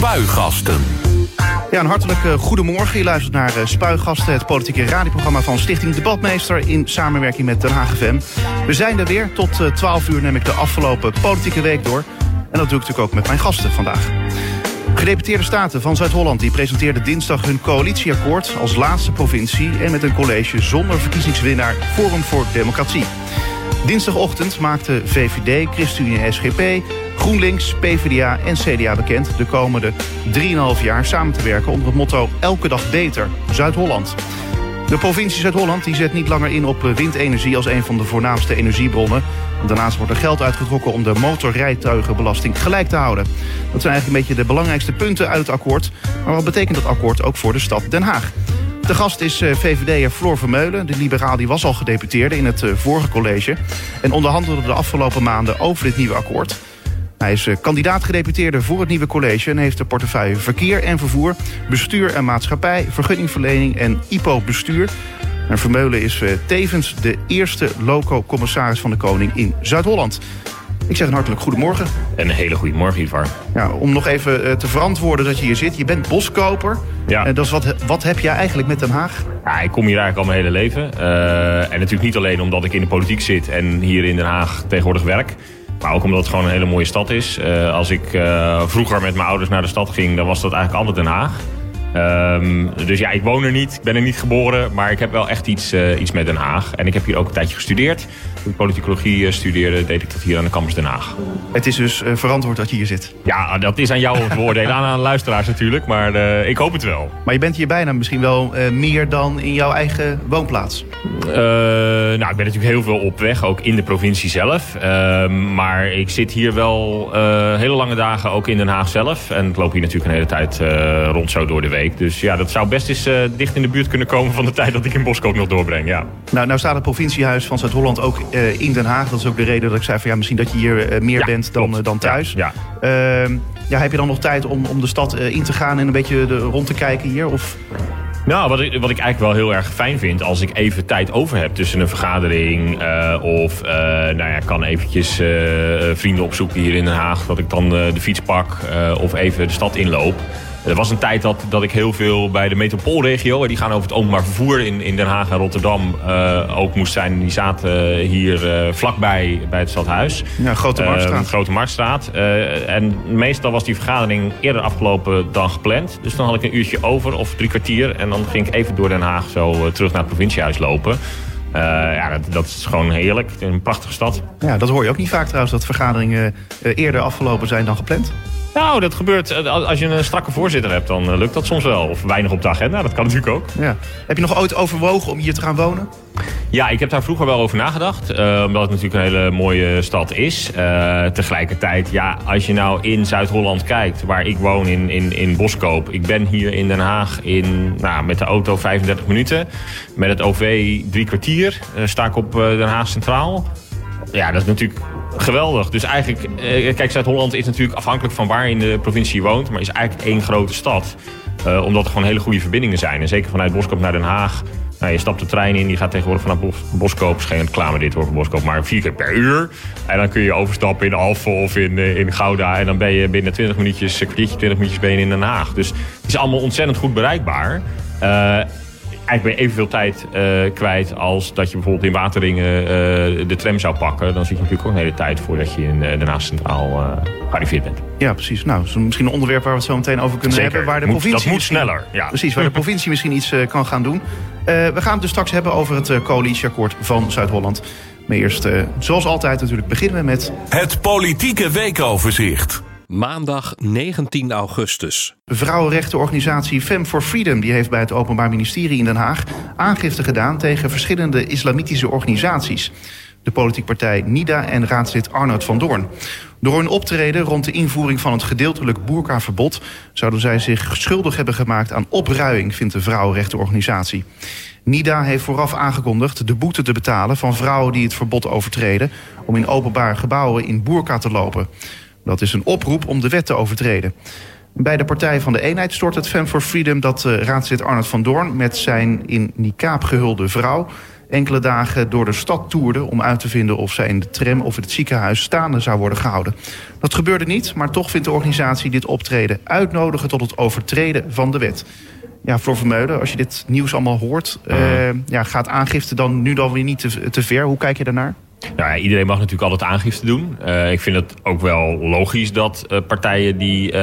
Spuigasten. Ja, een hartelijk uh, goedemorgen. Je luistert naar uh, Spuigasten, het politieke radioprogramma van Stichting Debatmeester in samenwerking met Den Haag FM. We zijn er weer. Tot uh, 12 uur neem ik de afgelopen politieke week door. En dat doe ik natuurlijk ook met mijn gasten vandaag. Gedeputeerde Staten van Zuid-Holland die presenteerden dinsdag hun coalitieakkoord als laatste provincie en met een college zonder verkiezingswinnaar Forum voor Democratie. Dinsdagochtend maakten VVD, ChristenUnie en SGP, GroenLinks, PvdA en CDA bekend de komende 3,5 jaar samen te werken onder het motto Elke dag beter, Zuid-Holland. De provincie Zuid-Holland zet niet langer in op windenergie als een van de voornaamste energiebronnen. Daarnaast wordt er geld uitgetrokken om de motorrijtuigenbelasting gelijk te houden. Dat zijn eigenlijk een beetje de belangrijkste punten uit het akkoord. Maar wat betekent dat akkoord ook voor de stad Den Haag? De gast is VVD'er Floor Vermeulen. De liberaal die was al gedeputeerde in het vorige college. En onderhandelde de afgelopen maanden over dit nieuwe akkoord. Hij is kandidaat gedeputeerde voor het nieuwe college... en heeft de portefeuille verkeer en vervoer, bestuur en maatschappij... vergunningverlening en IPO-bestuur. En Vermeulen is tevens de eerste loco-commissaris van de Koning in Zuid-Holland. Ik zeg een hartelijk goedemorgen. Een hele goede morgen, Ivar. Ja, om nog even te verantwoorden dat je hier zit. Je bent boskoper. Ja. En dat is wat, wat heb jij eigenlijk met Den Haag? Ja, ik kom hier eigenlijk al mijn hele leven. Uh, en natuurlijk niet alleen omdat ik in de politiek zit en hier in Den Haag tegenwoordig werk. Maar ook omdat het gewoon een hele mooie stad is. Uh, als ik uh, vroeger met mijn ouders naar de stad ging, dan was dat eigenlijk altijd Den Haag. Um, dus ja, ik woon er niet, ik ben er niet geboren, maar ik heb wel echt iets, uh, iets met Den Haag. En ik heb hier ook een tijdje gestudeerd. Ik politicologie studeerde, deed ik dat hier aan de campus Den Haag. Het is dus verantwoord dat je hier zit? Ja, dat is aan jou te beoordelen, aan, aan luisteraars natuurlijk, maar ik hoop het wel. Maar je bent hier bijna misschien wel meer dan in jouw eigen woonplaats? nou, ik ben natuurlijk heel veel op weg, ook in de provincie zelf. Ehm, maar ik zit hier wel hele lange dagen ook in Den Haag zelf. En ik loop hier natuurlijk een hele tijd rond zo door de week. Dus ja, dat zou best eens dicht in de buurt kunnen komen van de tijd dat ik in Boskoop nog doorbreng. Ja. Nou, nou staat het provinciehuis van Zuid-Holland ook uh, in Den Haag. Dat is ook de reden dat ik zei van ja, misschien dat je hier uh, meer ja, bent dan, dan thuis. Ja, ja. ja, heb je dan nog tijd om, om de stad in te gaan en een beetje de, rond te kijken hier? Of... Nou, wat ik, wat ik eigenlijk wel heel erg fijn vind... als ik even tijd over heb tussen een vergadering... Uh, of uh, nou ja, kan eventjes uh, vrienden opzoeken hier in Den Haag... dat ik dan de fiets pak of even de stad inloop... Er was een tijd dat, dat ik heel veel bij de metropoolregio... die gaan over het openbaar vervoer in, in Den Haag en Rotterdam uh, ook moest zijn. Die zaten hier uh, vlakbij bij het stadhuis. Ja, Grote Marktstraat. Uh, Grote Marktstraat. en meestal was die vergadering eerder afgelopen dan gepland. Dus dan had ik een uurtje over of drie kwartier. En dan ging ik even door Den Haag zo terug naar het provinciehuis lopen. Uh, ja, dat, dat, is gewoon heerlijk. Een prachtige stad. Ja, dat hoor je ook niet vaak trouwens, dat vergaderingen eerder afgelopen zijn dan gepland. Nou, dat gebeurt. Als je een strakke voorzitter hebt, dan lukt dat soms wel. Of weinig op de agenda, dat kan natuurlijk ook. Ja. Heb je nog ooit overwogen om hier te gaan wonen? Ja, ik heb daar vroeger wel over nagedacht. Uh, omdat het natuurlijk een hele mooie stad is. Uh, tegelijkertijd, ja, als je nou in Zuid-Holland kijkt, waar ik woon in, in, in Boskoop. Ik ben hier in Den Haag in, nou, met de auto 35 minuten. Met het OV drie kwartier. Uh, sta ik op Den Haag Centraal. Ja, dat is natuurlijk geweldig. Dus eigenlijk, eh, kijk, Zuid-Holland is natuurlijk afhankelijk van waar je in de provincie je woont. Maar is eigenlijk één grote stad. Uh, omdat er gewoon hele goede verbindingen zijn. En zeker vanuit Boskoop naar Den Haag. Nou, je stapt de trein in, die gaat tegenwoordig vanaf Bos Boskoop. geen reclame dit hoor voor Boskoop, maar vier keer per uur. En dan kun je overstappen in Alphen of in, in Gouda. En dan ben je binnen 20 minuutjes, een kwartiertje, 20 minuutjes ben je in Den Haag. Dus het is allemaal ontzettend goed bereikbaar. Eigenlijk ben je evenveel tijd uh, kwijt als dat je bijvoorbeeld in Wateringen uh, de tram zou pakken. Dan zit je natuurlijk ook een hele tijd voordat je in uh, Den Haag Centraal gearriveerd bent. Ja, precies. Nou, dat is misschien een onderwerp waar we het zo meteen over kunnen Zeker. hebben. Waar de moet, provincie dat moet sneller. Ja. Precies, waar de provincie misschien iets kan gaan doen. we gaan het dus straks hebben over het coalitieakkoord van Zuid-Holland. Maar eerst, zoals altijd natuurlijk, beginnen we met... Het politieke weekoverzicht. Maandag 19 augustus. Vrouwenrechtenorganisatie Fem for Freedom die heeft bij het Openbaar Ministerie in Den Haag aangifte gedaan tegen verschillende islamitische organisaties. De politieke partij NIDA en raadslid Arnoud van Doorn. Door hun optreden rond de invoering van het gedeeltelijk boerkaverbod zouden zij zich schuldig hebben gemaakt aan opruiing, vindt de vrouwenrechtenorganisatie. NIDA heeft vooraf aangekondigd de boete te betalen van vrouwen die het verbod overtreden om in openbare gebouwen in boerka te lopen. Dat is een oproep om de wet te overtreden. Bij de Partij van de Eenheid stort het Fem for Freedom dat uh, raadslid Arnold van Doorn met zijn in niqab gehulde vrouw enkele dagen door de stad toerde... om uit te vinden of zij in de tram of in het ziekenhuis staande zou worden gehouden. Dat gebeurde niet, maar toch vindt de organisatie dit optreden uitnodigen... tot het overtreden van de wet. Ja, Floor Vermeulen, als je dit nieuws allemaal hoort... Uh, ja, gaat aangifte dan nu dan weer niet te, te ver? Hoe kijk je daarnaar? Nou ja, iedereen mag natuurlijk altijd aangifte doen. Uh, ik vind het ook wel logisch dat uh, partijen die uh,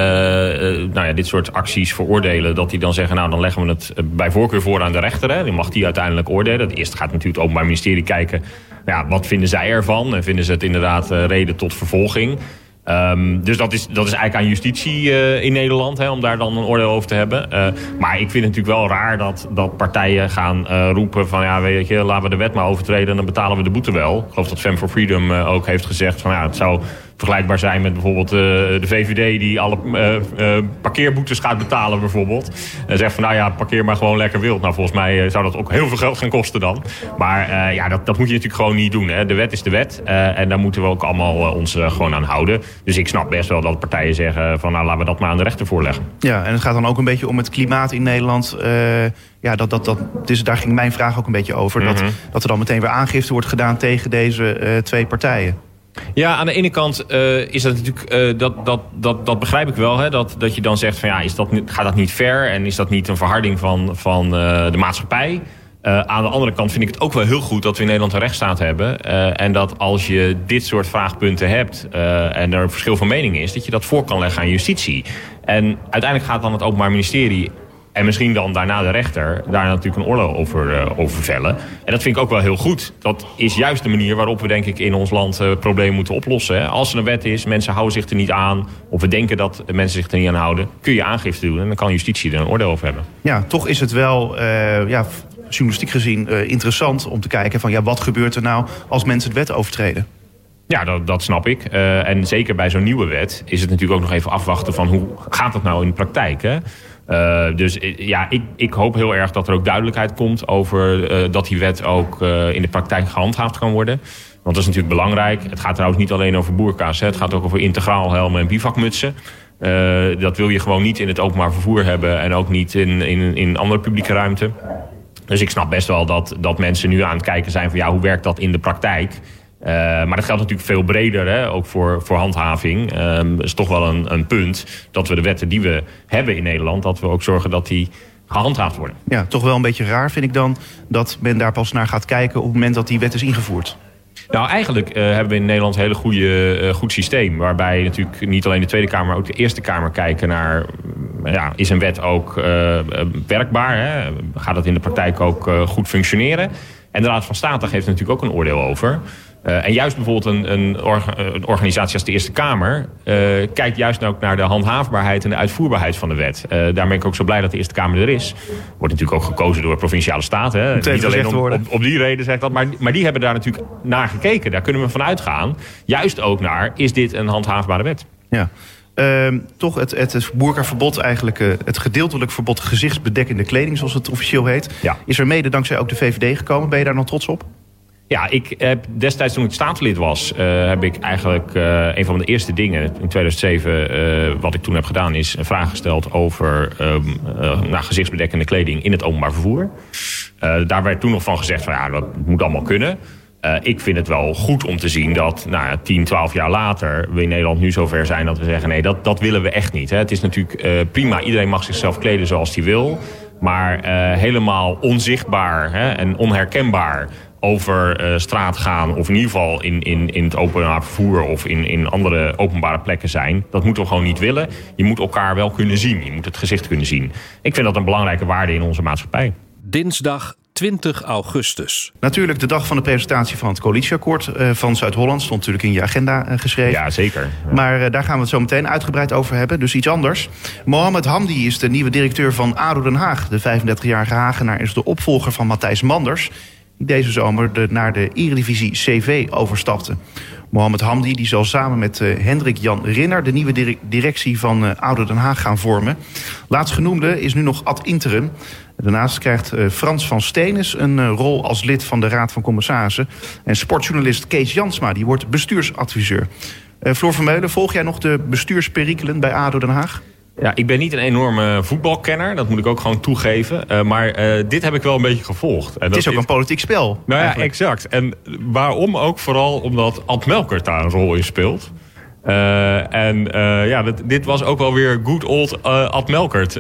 nou ja, dit soort acties veroordelen... dat die dan zeggen, nou dan leggen we het bij voorkeur voor aan de rechter. Hè. Dan mag die uiteindelijk oordelen. Eerst gaat natuurlijk het Openbaar Ministerie kijken... Ja, wat vinden zij ervan? En vinden ze het inderdaad reden tot vervolging? Um, dus dat is, dat is eigenlijk aan justitie uh, in Nederland, hè, om daar dan een oordeel over te hebben. Uh, maar ik vind het natuurlijk wel raar dat, dat partijen gaan uh, roepen van... ja, weet je, laten we de wet maar overtreden en dan betalen we de boete wel. Ik geloof dat Fem for Freedom ook heeft gezegd van... ja, het zou vergelijkbaar zijn met bijvoorbeeld uh, de VVD... die alle uh, uh, parkeerboetes gaat betalen bijvoorbeeld. En zegt van nou ja, parkeer maar gewoon lekker wild. Nou, volgens mij zou dat ook heel veel geld gaan kosten dan. Maar ja, dat, dat moet je natuurlijk gewoon niet doen. Hè. De wet is de wet. en daar moeten we ook allemaal ons gewoon aan houden. Dus ik snap best wel dat partijen zeggen van nou laten we dat maar aan de rechter voorleggen. Ja, en het gaat dan ook een beetje om het klimaat in Nederland ja, dat, dat, dat, dus daar ging mijn vraag ook een beetje over. Mm -hmm. dat, dat er dan meteen weer aangifte wordt gedaan tegen deze uh, twee partijen. Ja, aan de ene kant uh, is dat natuurlijk, uh, dat, dat, dat, dat begrijp ik wel. Hè, dat, dat je dan zegt van ja, is dat, gaat dat niet ver en is dat niet een verharding van, van uh, de maatschappij? aan de andere kant vind ik het ook wel heel goed dat we in Nederland een rechtsstaat hebben. en dat als je dit soort vraagpunten hebt en er een verschil van mening is, dat je dat voor kan leggen aan justitie. En uiteindelijk gaat dan het Openbaar Ministerie en misschien dan daarna de rechter daar natuurlijk een oorlog over, uh, over vellen. En dat vind ik ook wel heel goed. Dat is juist de manier waarop we denk ik in ons land uh, problemen moeten oplossen. Hè. Als er een wet is, mensen houden zich er niet aan... of we denken dat mensen zich er niet aan houden... kun je aangifte doen en dan kan justitie er een oordeel over hebben. Ja, toch is het wel... Uh, ja, journalistiek gezien interessant om te kijken van ja, wat gebeurt er nou als mensen het wet overtreden? Ja, dat, dat snap ik. Uh, en zeker bij zo'n nieuwe wet is het natuurlijk ook nog even afwachten van hoe gaat dat nou in de praktijk. Hè? Uh, dus ja, ik, ik hoop heel erg dat er ook duidelijkheid komt over uh, dat die wet ook in de praktijk gehandhaafd kan worden. Want dat is natuurlijk belangrijk. Het gaat trouwens niet alleen over boerka's. Hè. Het gaat ook over integraal helmen en bivakmutsen. dat wil je gewoon niet in het openbaar vervoer hebben en ook niet in, in, in andere publieke ruimte. Dus ik snap best wel dat, dat mensen nu aan het kijken zijn van ja, hoe werkt dat in de praktijk? Uh, maar dat geldt natuurlijk veel breder, hè, ook voor, voor handhaving. Um, is toch wel een, een punt dat we de wetten die we hebben in Nederland... dat we ook zorgen dat die gehandhaafd worden. Ja, toch wel een beetje raar vind ik dan... dat men daar pas naar gaat kijken op het moment dat die wet is ingevoerd. Nou, eigenlijk uh, hebben we in Nederland een hele goede, uh, goed systeem. Waarbij natuurlijk niet alleen de Tweede Kamer, maar ook de Eerste Kamer kijken naar... Ja, is een wet ook werkbaar? Hè? Gaat het in de praktijk ook goed functioneren? En de Raad van State geeft natuurlijk ook een oordeel over. Uh, en juist bijvoorbeeld een, een, orga, een, organisatie als de Eerste Kamer... Uh, kijkt juist ook naar de handhaafbaarheid en de uitvoerbaarheid van de wet. Uh, daar ben ik ook zo blij dat de Eerste Kamer er is. Wordt natuurlijk ook gekozen door provinciale staten. Hè. Niet alleen om, op, op, die reden zegt dat. Maar, maar die hebben daar natuurlijk naar gekeken. Daar kunnen we van uitgaan. Juist ook naar, is dit een handhaafbare wet? Ja. Uh, toch het, het, het boerkaverbod, eigenlijk uh, het gedeeltelijk verbod gezichtsbedekkende kleding, zoals het officieel heet, ja. is er mede dankzij ook de VVD gekomen. Ben je daar nog trots op? Ja, ik heb destijds toen ik staatslid was, uh, heb ik eigenlijk uh, een van de eerste dingen in 2007 uh, wat ik toen heb gedaan is een vraag gesteld over um, nou, gezichtsbedekkende kleding in het openbaar vervoer. daar werd toen nog van gezegd van ja, dat moet allemaal kunnen. ik vind het wel goed om te zien dat nou, 10, 12 jaar later we in Nederland nu zover zijn dat we zeggen nee, dat, dat willen we echt niet. Hè. Het is natuurlijk prima, iedereen mag zichzelf kleden zoals hij wil. Maar helemaal onzichtbaar hè, en onherkenbaar over uh, straat gaan... of in ieder geval in, in, in het openbaar vervoer of in, in andere openbare plekken zijn... dat moeten we gewoon niet willen. Je moet elkaar wel kunnen zien. Je moet het gezicht kunnen zien. Ik vind dat een belangrijke waarde in onze maatschappij. Dinsdag 20 augustus. Natuurlijk de dag van de presentatie van het coalitieakkoord uh, van Zuid-Holland. Stond natuurlijk in je agenda uh, geschreven. Ja, zeker. Ja. Maar daar gaan we het zo meteen uitgebreid over hebben. Dus iets anders. Mohamed Hamdi is de nieuwe directeur van ADO Den Haag. De 35-jarige Hagenaar is de opvolger van Matthijs Manders die deze zomer de, naar de Eredivisie CV overstapte. Mohamed Hamdi die zal samen met uh, Hendrik Jan Rinner... de nieuwe directie van uh, Den Haag gaan vormen. Laatstgenoemde is nu nog ad interim. Daarnaast krijgt uh, Frans van Steenis een rol als lid van de Raad van Commissarissen. En sportjournalist Kees Jansma die wordt bestuursadviseur. Floor Vermeulen, volg jij nog de bestuursperikelen bij ADO Den Haag? Ja, ik ben niet een enorme voetbalkenner, dat moet ik ook gewoon toegeven. Uh, maar uh, dit heb ik wel een beetje gevolgd. En het is ook een politiek spel. Nou ja, exact. En waarom ook? Vooral omdat Ad Melkert daar een rol in speelt. Uh, en ja, dit, dit, was ook wel weer good old Ad Melkert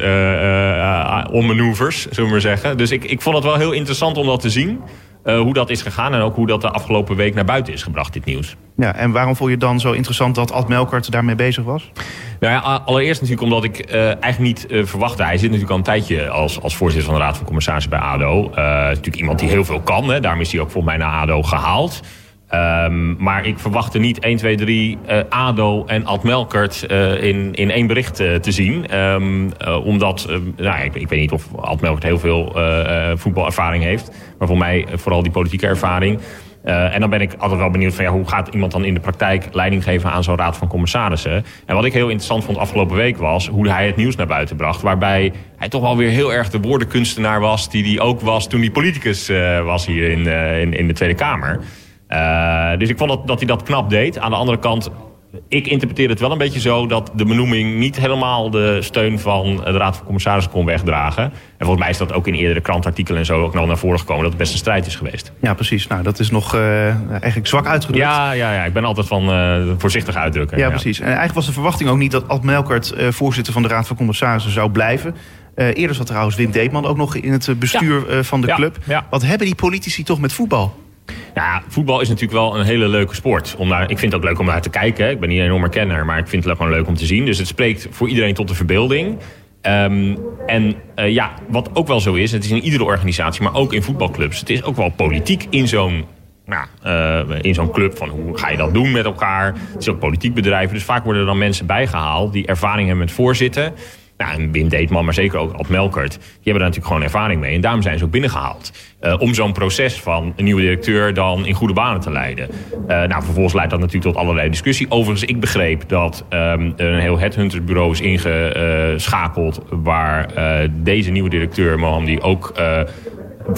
onmanoeuvres, zullen we maar zeggen. Dus ik, ik vond het wel heel interessant om dat te zien. Uh, hoe dat is gegaan en ook hoe dat de afgelopen week naar buiten is gebracht, dit nieuws. Ja, en waarom vond je dan zo interessant dat Ad Melkert daarmee bezig was? Nou ja, allereerst natuurlijk omdat ik uh, eigenlijk niet uh, verwachtte. Hij zit natuurlijk al een tijdje als, als voorzitter van de Raad van Commissarissen bij ADO. natuurlijk iemand die heel veel kan. Hè. Daarom is hij ook volgens mij naar ADO gehaald. Um, maar ik verwachtte niet 1, 2, 3 uh, ADO en Ad Melkert uh, in, in één bericht uh, te zien. Um, omdat, nou, ik, ik, weet niet of Ad Melkert heel veel voetbalervaring heeft. Maar voor mij vooral die politieke ervaring. en dan ben ik altijd wel benieuwd van ja, hoe gaat iemand dan in de praktijk leiding geven aan zo'n raad van commissarissen. En wat ik heel interessant vond afgelopen week was hoe hij het nieuws naar buiten bracht. Waarbij hij toch wel weer heel erg de woordenkunstenaar was die hij ook was toen hij politicus was hier in, in, in de Tweede Kamer. Uh, dus ik vond dat, dat hij dat knap deed. Aan de andere kant, ik interpreteer het wel een beetje zo... dat de benoeming niet helemaal de steun van de Raad van Commissarissen kon wegdragen. En volgens mij is dat ook in eerdere krantartikelen en zo ook nog naar voren gekomen... dat het best een strijd is geweest. Ja, precies. Nou, dat is nog uh, eigenlijk zwak uitgedrukt. Ja, ja, ja, ik ben altijd van uh, voorzichtig uitdrukken. Ja, ja, precies. En eigenlijk was de verwachting ook niet dat Ad Melkert... voorzitter van de Raad van Commissarissen zou blijven... eerder zat trouwens Wim Deetman ook nog in het bestuur ja. van de club. Ja. Wat hebben die politici toch met voetbal? Ja, voetbal is natuurlijk wel een hele leuke sport. Om ik vind het ook leuk om naar te kijken. Ik ben niet een enorme kenner, maar ik vind het gewoon leuk om te zien. Dus het spreekt voor iedereen tot de verbeelding. Um, en uh, ja, wat ook wel zo is, het is in iedere organisatie, maar ook in voetbalclubs. Het is ook wel politiek in zo'n nou, uh, in zo'n club van hoe ga je dat doen met elkaar. Het is ook politiek bedrijven, dus vaak worden er dan mensen bijgehaald die ervaring hebben met voorzitten. Nou, en Wim Deetman, maar zeker ook Ad Melkert... die hebben daar natuurlijk gewoon ervaring mee. En daarom zijn ze ook binnengehaald. Uh, om zo'n proces van een nieuwe directeur dan in goede banen te leiden. Uh, nou, vervolgens leidt dat natuurlijk tot allerlei discussie. Overigens, ik begreep dat um, een heel headhuntersbureau is ingeschakeld... waar uh, deze nieuwe directeur, Mohamdi, ook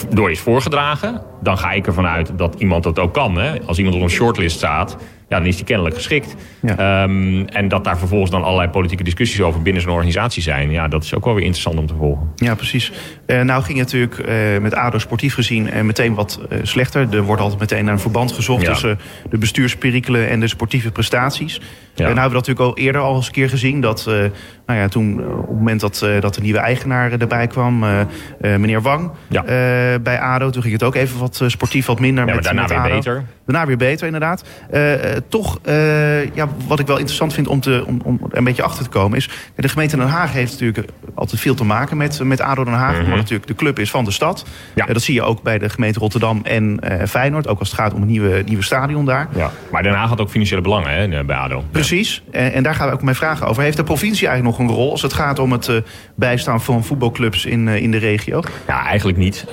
door is voorgedragen. Dan ga ik ervan uit dat iemand dat ook kan. Hè? Als iemand op een shortlist staat ja, dan is die kennelijk geschikt. Ja. Um, en dat daar vervolgens dan allerlei politieke discussies over binnen zo'n organisatie zijn. Ja, dat is ook wel weer interessant om te volgen. Ja, precies. Uh, nou ging het natuurlijk uh, met ADO sportief gezien uh, meteen wat slechter. Er wordt altijd meteen naar een verband gezocht ja. tussen de bestuursperikelen en de sportieve prestaties. Ja. En nou hebben we dat natuurlijk al eerder al eens een keer gezien. Dat nou ja, toen op het moment dat, dat de nieuwe eigenaar erbij kwam, meneer Wang bij ADO. Toen ging het ook even wat sportief wat minder. Ja, met, daarna met weer ADO. beter. Daarna weer beter, inderdaad. toch, ja, wat ik wel interessant vind om, te, om, om een beetje achter te komen is... de gemeente Den Haag heeft natuurlijk altijd veel te maken met, met ADO Den Haag. Mm -hmm. Natuurlijk de club is van de stad. Ja. dat zie je ook bij de gemeente Rotterdam en Feyenoord. Ook als het gaat om het nieuwe, nieuwe stadion daar. Ja. Maar Den Haag had ook financiële belangen hè, bij ADO. Precies. En, en, daar gaan we ook mijn vragen over. Heeft de provincie eigenlijk nog een rol als het gaat om het bijstaan van voetbalclubs in, in de regio? Ja, eigenlijk niet.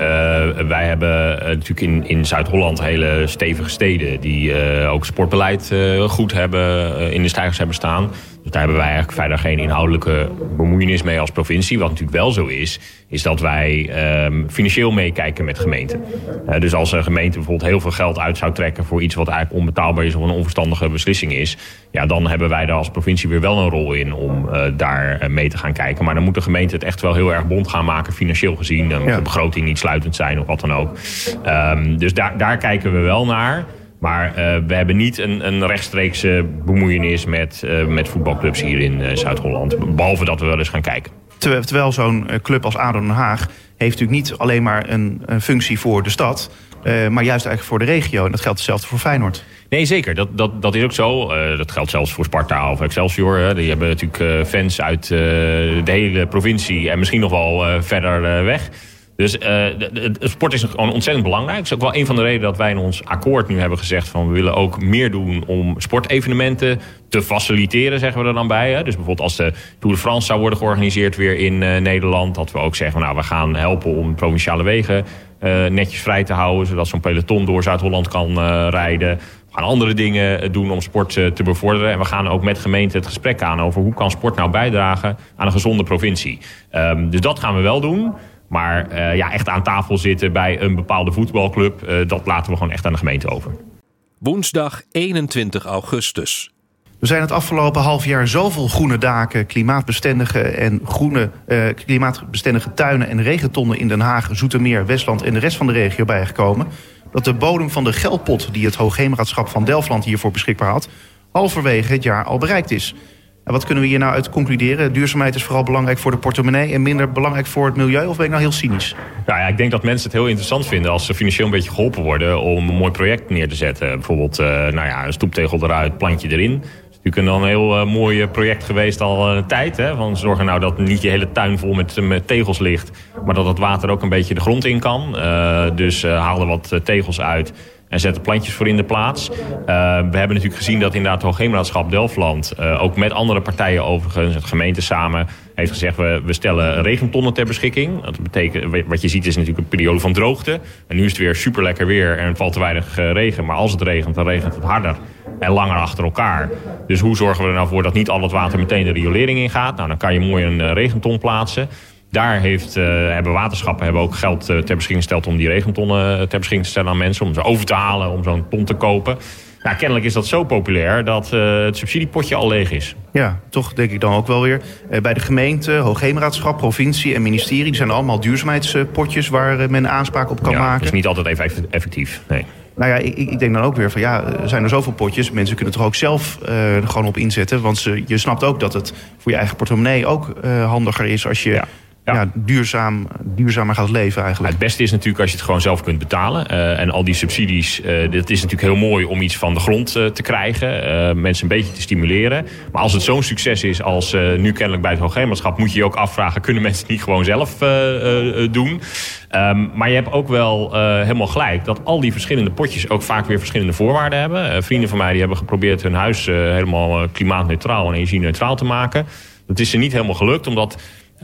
wij hebben natuurlijk in, in Zuid-Holland hele stevige steden... die ook sportbeleid goed hebben, in de stijgers hebben staan... Dus daar hebben wij eigenlijk verder geen inhoudelijke bemoeienis mee als provincie. Wat natuurlijk wel zo is, is dat wij um, financieel meekijken met gemeenten. Uh, dus als een gemeente bijvoorbeeld heel veel geld uit zou trekken voor iets wat eigenlijk onbetaalbaar is of een onverstandige beslissing is, ja, dan hebben wij daar als provincie weer wel een rol in om uh, daar uh, mee te gaan kijken. Maar dan moet de gemeente het echt wel heel erg bond gaan maken, financieel gezien. Dan moet ja. de begroting niet sluitend zijn of wat dan ook. Um, dus daar, daar kijken we wel naar. Maar uh, we hebben niet een, een rechtstreekse bemoeienis met, uh, met voetbalclubs hier in uh, Zuid-Holland. Behalve dat we wel eens gaan kijken. Terwijl, zo'n club als ADO Den Haag heeft natuurlijk niet alleen maar een, een functie voor de stad... maar juist eigenlijk voor de regio. En dat geldt hetzelfde voor Feyenoord. Nee, zeker. Dat, dat, dat is ook zo. Uh, dat geldt zelfs voor Sparta of Excelsior. Hè. Die hebben natuurlijk uh, fans uit de hele provincie en misschien nog wel verder weg. Dus de, sport is gewoon ontzettend belangrijk. Dat is ook wel een van de redenen dat wij in ons akkoord nu hebben gezegd... van we willen ook meer doen om sportevenementen te faciliteren, zeggen we er dan bij. Hè? Dus bijvoorbeeld als de Tour de France zou worden georganiseerd weer in uh, Nederland... dat we ook zeggen, nou, we gaan helpen om provinciale wegen uh, netjes vrij te houden... zodat zo'n peloton door Zuid-Holland kan rijden... We gaan andere dingen doen om sport te bevorderen. En we gaan ook met gemeenten het gesprek aan over hoe kan sport nou bijdragen aan een gezonde provincie. Um, dus dat gaan we wel doen. Maar uh, ja, echt aan tafel zitten bij een bepaalde voetbalclub, uh, dat laten we gewoon echt aan de gemeente over. Woensdag 21 augustus. Er zijn het afgelopen half jaar zoveel groene daken, klimaatbestendige en groene eh, klimaatbestendige tuinen en regentonnen in Den Haag, Zoetermeer, Westland en de rest van de regio bijgekomen. Dat de bodem van de geldpot die het Hoogheemraadschap van Delftland hiervoor beschikbaar had, halverwege het jaar al bereikt is. En wat kunnen we hier nou uit concluderen? Duurzaamheid is vooral belangrijk voor de portemonnee en minder belangrijk voor het milieu? Of ben ik nou heel cynisch? Nou ja, ik denk dat mensen het heel interessant vinden als ze financieel een beetje geholpen worden om een mooi project neer te zetten. Bijvoorbeeld, uh, nou ja, een stoeptegel eruit, plantje erin natuurlijk een heel uh, mooi project geweest al een tijd. Hè? Van zorgen nou dat niet je hele tuin vol met, met tegels ligt. Maar dat het water ook een beetje de grond in kan. Dus haal er wat tegels uit en zet er plantjes voor in de plaats. we hebben natuurlijk gezien dat inderdaad het Hoogheemraadschap Delftland... ook met andere partijen overigens, het gemeente samen... heeft gezegd, we, we stellen regentonnen ter beschikking. Dat betekent, wat je ziet is natuurlijk een periode van droogte. En nu is het weer super lekker weer en valt te weinig regen. Maar als het regent, dan regent het harder en langer achter elkaar. Dus hoe zorgen we er nou voor dat niet al het water meteen de riolering ingaat? Nou, dan kan je mooi een regenton plaatsen. Daar heeft, uh, hebben waterschappen hebben ook geld uh, ter beschikking gesteld om die regentonnen ter beschikking te stellen aan mensen. Om ze over te halen, om zo'n ton te kopen. Nou, kennelijk is dat zo populair dat het subsidiepotje al leeg is. Ja, toch denk ik dan ook wel weer. bij de gemeente, Hoogheemraadschap, provincie en ministerie... die zijn allemaal duurzaamheidspotjes waar men aanspraak op kan ja, maken. Dat is niet altijd even effectief, nee. Nou ja, ik, ik, denk dan ook weer van ja, er zijn er zoveel potjes. Mensen kunnen er ook zelf er gewoon op inzetten. Want ze, je snapt ook dat het voor je eigen portemonnee ook handiger is als je ja. Ja. ja. duurzaam, duurzamer gaat leven eigenlijk. het beste is natuurlijk als je het gewoon zelf kunt betalen. Uh, en al die subsidies, uh, dit is natuurlijk heel mooi om iets van de grond uh, te krijgen. mensen een beetje te stimuleren. Maar als het zo'n succes is als nu kennelijk bij het Hoogheemraadschap... moet je je ook afvragen, kunnen mensen het niet gewoon zelf doen? Um, maar je hebt ook wel helemaal gelijk dat al die verschillende potjes... ook vaak weer verschillende voorwaarden hebben. vrienden van mij die hebben geprobeerd hun huis helemaal klimaatneutraal en energie-neutraal te maken. Dat is ze niet helemaal gelukt, omdat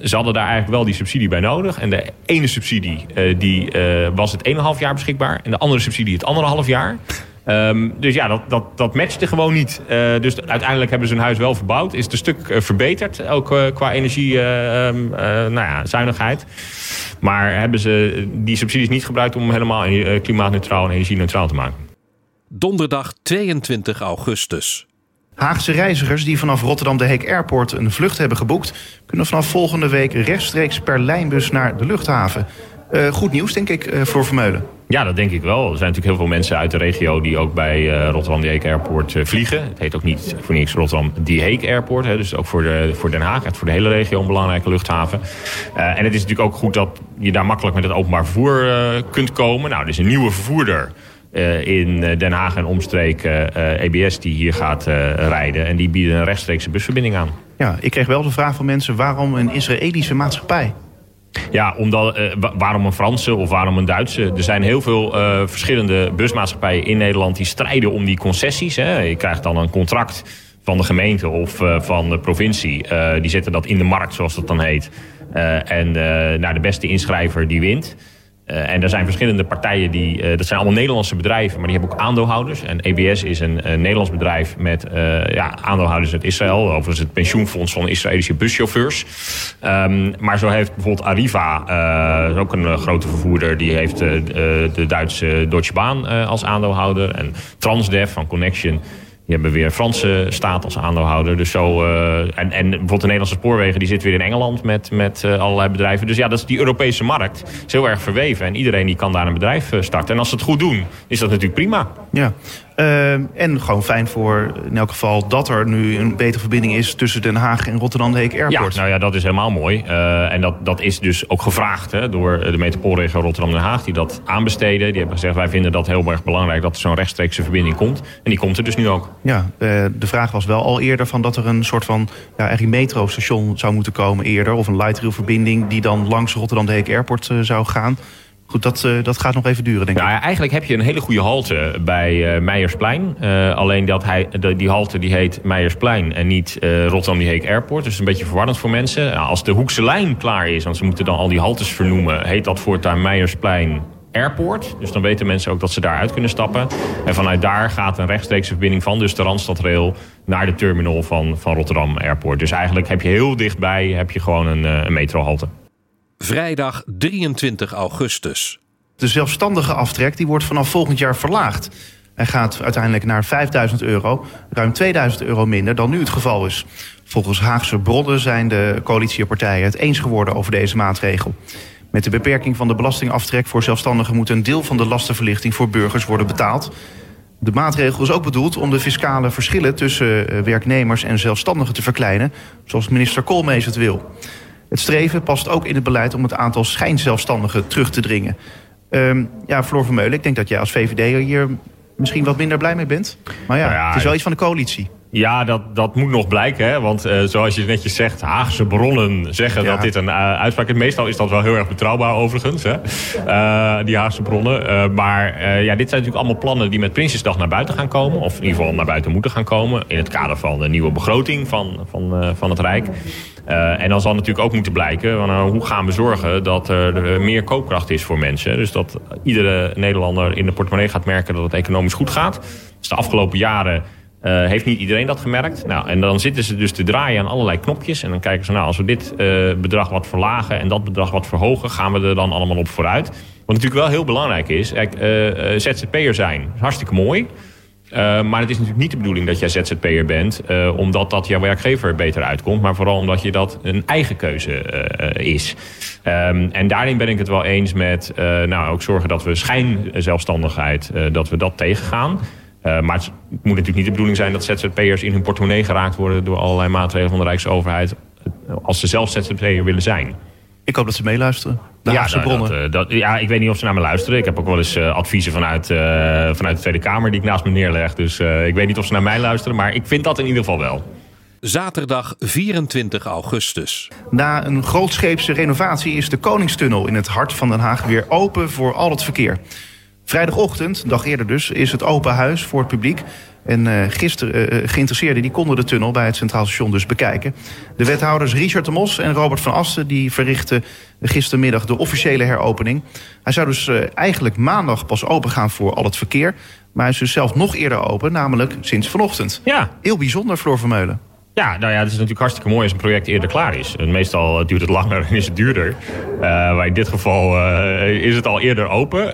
ze hadden daar eigenlijk wel die subsidie bij nodig. En de ene subsidie uh, die, uh, was het 1,5 jaar beschikbaar. En de andere subsidie het anderhalf jaar. Um, dus ja, dat, dat, dat matchte gewoon niet. Uh, dus uiteindelijk hebben ze hun huis wel verbouwd. Is het een stuk verbeterd, ook qua energie, nou ja. Maar hebben ze die subsidies niet gebruikt om helemaal klimaatneutraal en energie-neutraal te maken. Donderdag 22 augustus. Haagse reizigers die vanaf Rotterdam de Heek Airport een vlucht hebben geboekt... kunnen vanaf volgende week rechtstreeks per lijnbus naar de luchthaven. Uh, goed nieuws, denk ik, uh, voor Vermeulen. Ja, dat denk ik wel. Er zijn natuurlijk heel veel mensen uit de regio die ook bij uh, Rotterdam de Heek Airport vliegen. Het heet ook niet voor niks Rotterdam de Heek Airport. Hè, dus ook voor, de, voor Den Haag, voor de hele regio een belangrijke luchthaven. en het is natuurlijk ook goed dat je daar makkelijk met het openbaar vervoer kunt komen. Nou, er is een nieuwe vervoerder... Uh, in Den Haag en omstreken uh, EBS die hier gaat uh, rijden. En die bieden een rechtstreekse busverbinding aan. Ja, ik kreeg wel de vraag van mensen... waarom een Israëlische maatschappij? Ja, omdat, waarom een Franse of waarom een Duitse? Er zijn heel veel verschillende busmaatschappijen in Nederland... die strijden om die concessies. Hè. Je krijgt dan een contract van de gemeente of van de provincie. die zetten dat in de markt, zoals dat dan heet. en nou, de beste inschrijver die wint... Uh, en er zijn verschillende partijen, die, uh, dat zijn allemaal Nederlandse bedrijven, maar die hebben ook aandeelhouders. En EBS is een, een Nederlands bedrijf met ja, aandeelhouders uit Israël. Overigens het pensioenfonds van Israëlische buschauffeurs. Um, maar zo heeft bijvoorbeeld Arriva, ook een grote vervoerder, die heeft de Duitse Deutsche Bahn als aandeelhouder. En Transdev van Connection die hebben weer Franse staat als aandeelhouder. Dus zo, uh, en, en bijvoorbeeld de Nederlandse spoorwegen die zit weer in Engeland met, met uh, allerlei bedrijven. Dus ja, dat is die Europese markt. is heel erg verweven. En iedereen die kan daar een bedrijf uh, starten. En als ze het goed doen, is dat natuurlijk prima. Ja. Uh, en gewoon fijn voor in elk geval dat er nu een betere verbinding is tussen Den Haag en Rotterdam Heek Airport. Ja, nou ja, dat is helemaal mooi. Uh, en dat, dat is dus ook gevraagd hè, door de metropoolregio Rotterdam Den Haag, die dat aanbesteden. Die hebben gezegd: wij vinden dat heel erg belangrijk dat er zo'n rechtstreekse verbinding komt. En die komt er dus nu ook. Ja, uh, de vraag was wel al eerder van dat er een soort van ja, eigenlijk metrostation zou moeten komen eerder. Of een light rail verbinding die dan langs Rotterdam Heek Airport zou gaan. Goed, dat, uh, dat gaat nog even duren, denk ik. Nou, eigenlijk heb je een hele goede halte bij uh, Meijersplein. Uh, alleen dat hij, de, die halte die heet Meijersplein en niet Rotterdam die Heek Airport. Dus een beetje verwarrend voor mensen. Nou, als de Hoekse lijn klaar is, want ze moeten dan al die haltes vernoemen... heet dat voortaan Meijersplein Airport. Dus dan weten mensen ook dat ze daaruit kunnen stappen. En vanuit daar gaat een rechtstreekse verbinding van dus de Randstadrail... naar de terminal van, van Rotterdam Airport. Dus eigenlijk heb je heel dichtbij heb je gewoon een, een metrohalte. Vrijdag 23 augustus. De zelfstandige aftrek die wordt vanaf volgend jaar verlaagd. Hij gaat uiteindelijk naar 5000 euro, ruim 2000 euro minder dan nu het geval is. Volgens Haagse bronnen zijn de coalitiepartijen het eens geworden over deze maatregel. Met de beperking van de belastingaftrek voor zelfstandigen moet een deel van de lastenverlichting voor burgers worden betaald. De maatregel is ook bedoeld om de fiscale verschillen tussen eh, werknemers en zelfstandigen te verkleinen, zoals minister Koolmees het wil. Het streven past ook in het beleid om het aantal schijnzelfstandigen terug te dringen. Um, ja, Floor Vermeulen, ik denk dat jij als VVD hier misschien wat minder blij mee bent. Maar ja, Nou ja, het is wel iets van de coalitie. Ja, dat, dat moet nog blijken. Hè? Want eh, zoals je netjes zegt, Haagse bronnen zeggen Ja. dat dit een eh, uitspraak is. Meestal is dat wel heel erg betrouwbaar overigens, hè? Eh, die Haagse bronnen. Maar ja, dit zijn natuurlijk allemaal plannen die met Prinsjesdag naar buiten gaan komen. Of in ieder geval naar buiten moeten gaan komen. In het kader van de nieuwe begroting van, van, van het Rijk. Eh, en dan zal natuurlijk ook moeten blijken, van, nou, hoe gaan we zorgen dat er eh, meer koopkracht is voor mensen. Dus dat iedere Nederlander in de portemonnee gaat merken dat het economisch goed gaat. Dus de afgelopen jaren eh, heeft niet iedereen dat gemerkt. Nou, en dan zitten ze dus te draaien aan allerlei knopjes. En dan kijken ze, nou, als we dit eh, bedrag wat verlagen en dat bedrag wat verhogen, gaan we er dan allemaal op vooruit. Wat natuurlijk wel heel belangrijk is, eh, eh, ZZP'er zijn, hartstikke mooi. Uh, maar het is natuurlijk niet de bedoeling dat jij ZZP'er bent... Uh, omdat dat jouw werkgever beter uitkomt... maar vooral omdat je dat een eigen keuze uh, is. Um, en daarin ben ik het wel eens met... nou, ook zorgen dat we schijnzelfstandigheid... dat we dat tegengaan. maar het moet natuurlijk niet de bedoeling zijn... dat ZZP'ers in hun portemonnee geraakt worden... door allerlei maatregelen van de Rijksoverheid... als ze zelf ZZP'er willen zijn. Ik hoop dat ze meeluisteren. De ja, nou, bronnen. Dat, dat, ja, ik weet niet of ze naar me luisteren. Ik heb ook wel eens uh, adviezen vanuit, uh, vanuit de Tweede Kamer die ik naast me neerleg. Dus uh, ik weet niet of ze naar mij luisteren, maar ik vind dat in ieder geval wel. Zaterdag 24 augustus. Na een grootscheepse renovatie is de Koningstunnel in het hart van Den Haag weer open voor al het verkeer. Vrijdagochtend, dag eerder dus, is het open huis voor het publiek. En uh, gisteren uh, geïnteresseerden die konden de tunnel bij het Centraal Station dus bekijken. De wethouders Richard de Mos en Robert van Asten die verrichten gistermiddag de officiële heropening. Hij zou dus uh, eigenlijk maandag pas open gaan voor al het verkeer. Maar hij is dus zelf nog eerder open, namelijk sinds vanochtend. Ja. Heel bijzonder, Floor Vermeulen. Ja, nou ja, het is natuurlijk hartstikke mooi als een project eerder klaar is. Meestal duurt het langer en is het duurder. Uh, maar in dit geval uh, is het al eerder open.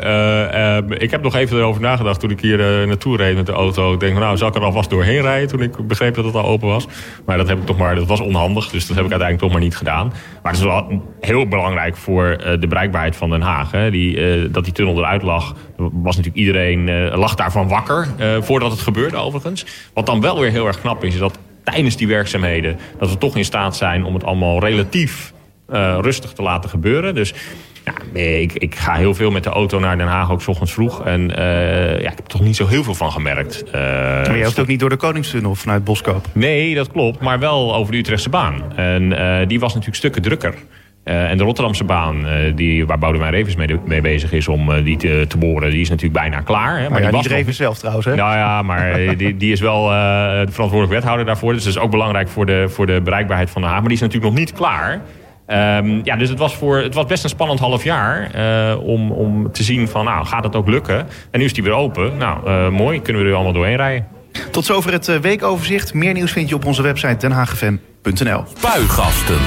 Ik heb nog even erover nagedacht toen ik hier naartoe reed met de auto. Ik denk, nou, zal ik er alvast doorheen rijden toen ik begreep dat het al open was. Maar dat heb ik toch maar, dat was onhandig, dus dat heb ik uiteindelijk toch maar niet gedaan. Maar het is wel heel belangrijk voor de bereikbaarheid van Den Haag. Hè. Die, dat die tunnel eruit lag, was natuurlijk iedereen, lag daarvan wakker voordat het gebeurde overigens. Wat dan wel weer heel erg knap is, is dat tijdens die werkzaamheden... dat we toch in staat zijn om het allemaal relatief uh, rustig te laten gebeuren. Dus ja, ik, ik, ga heel veel met de auto naar Den Haag, ook 's ochtends vroeg. En uh, ja, ik heb er toch niet zo heel veel van gemerkt. Uh, maar je hoeft ook niet door de Koningstunnel vanuit Boskoop? Nee, dat klopt. Maar wel over de Utrechtse baan. En die was natuurlijk stukken drukker. Uh, en de Rotterdamse baan, uh, die, waar Boudewijn Revens mee, mee, bezig is om uh, die te, te, boren, die is natuurlijk bijna klaar. Hè? Maar maar ja, die niet Revens zelf trouwens, hè? Nou ja, maar die, die, is wel de verantwoordelijk wethouder daarvoor. Dus dat is ook belangrijk voor de, voor de bereikbaarheid van de Haag. Maar die is natuurlijk nog niet klaar. Um, ja, dus het was, voor, het was best een spannend half jaar om, om te zien van, nou, gaat het ook lukken? En nu is die weer open. Nou, mooi, kunnen we er allemaal doorheen rijden. Tot zover het weekoverzicht. Meer nieuws vind je op onze website denhaagfm.nl. Spuigasten.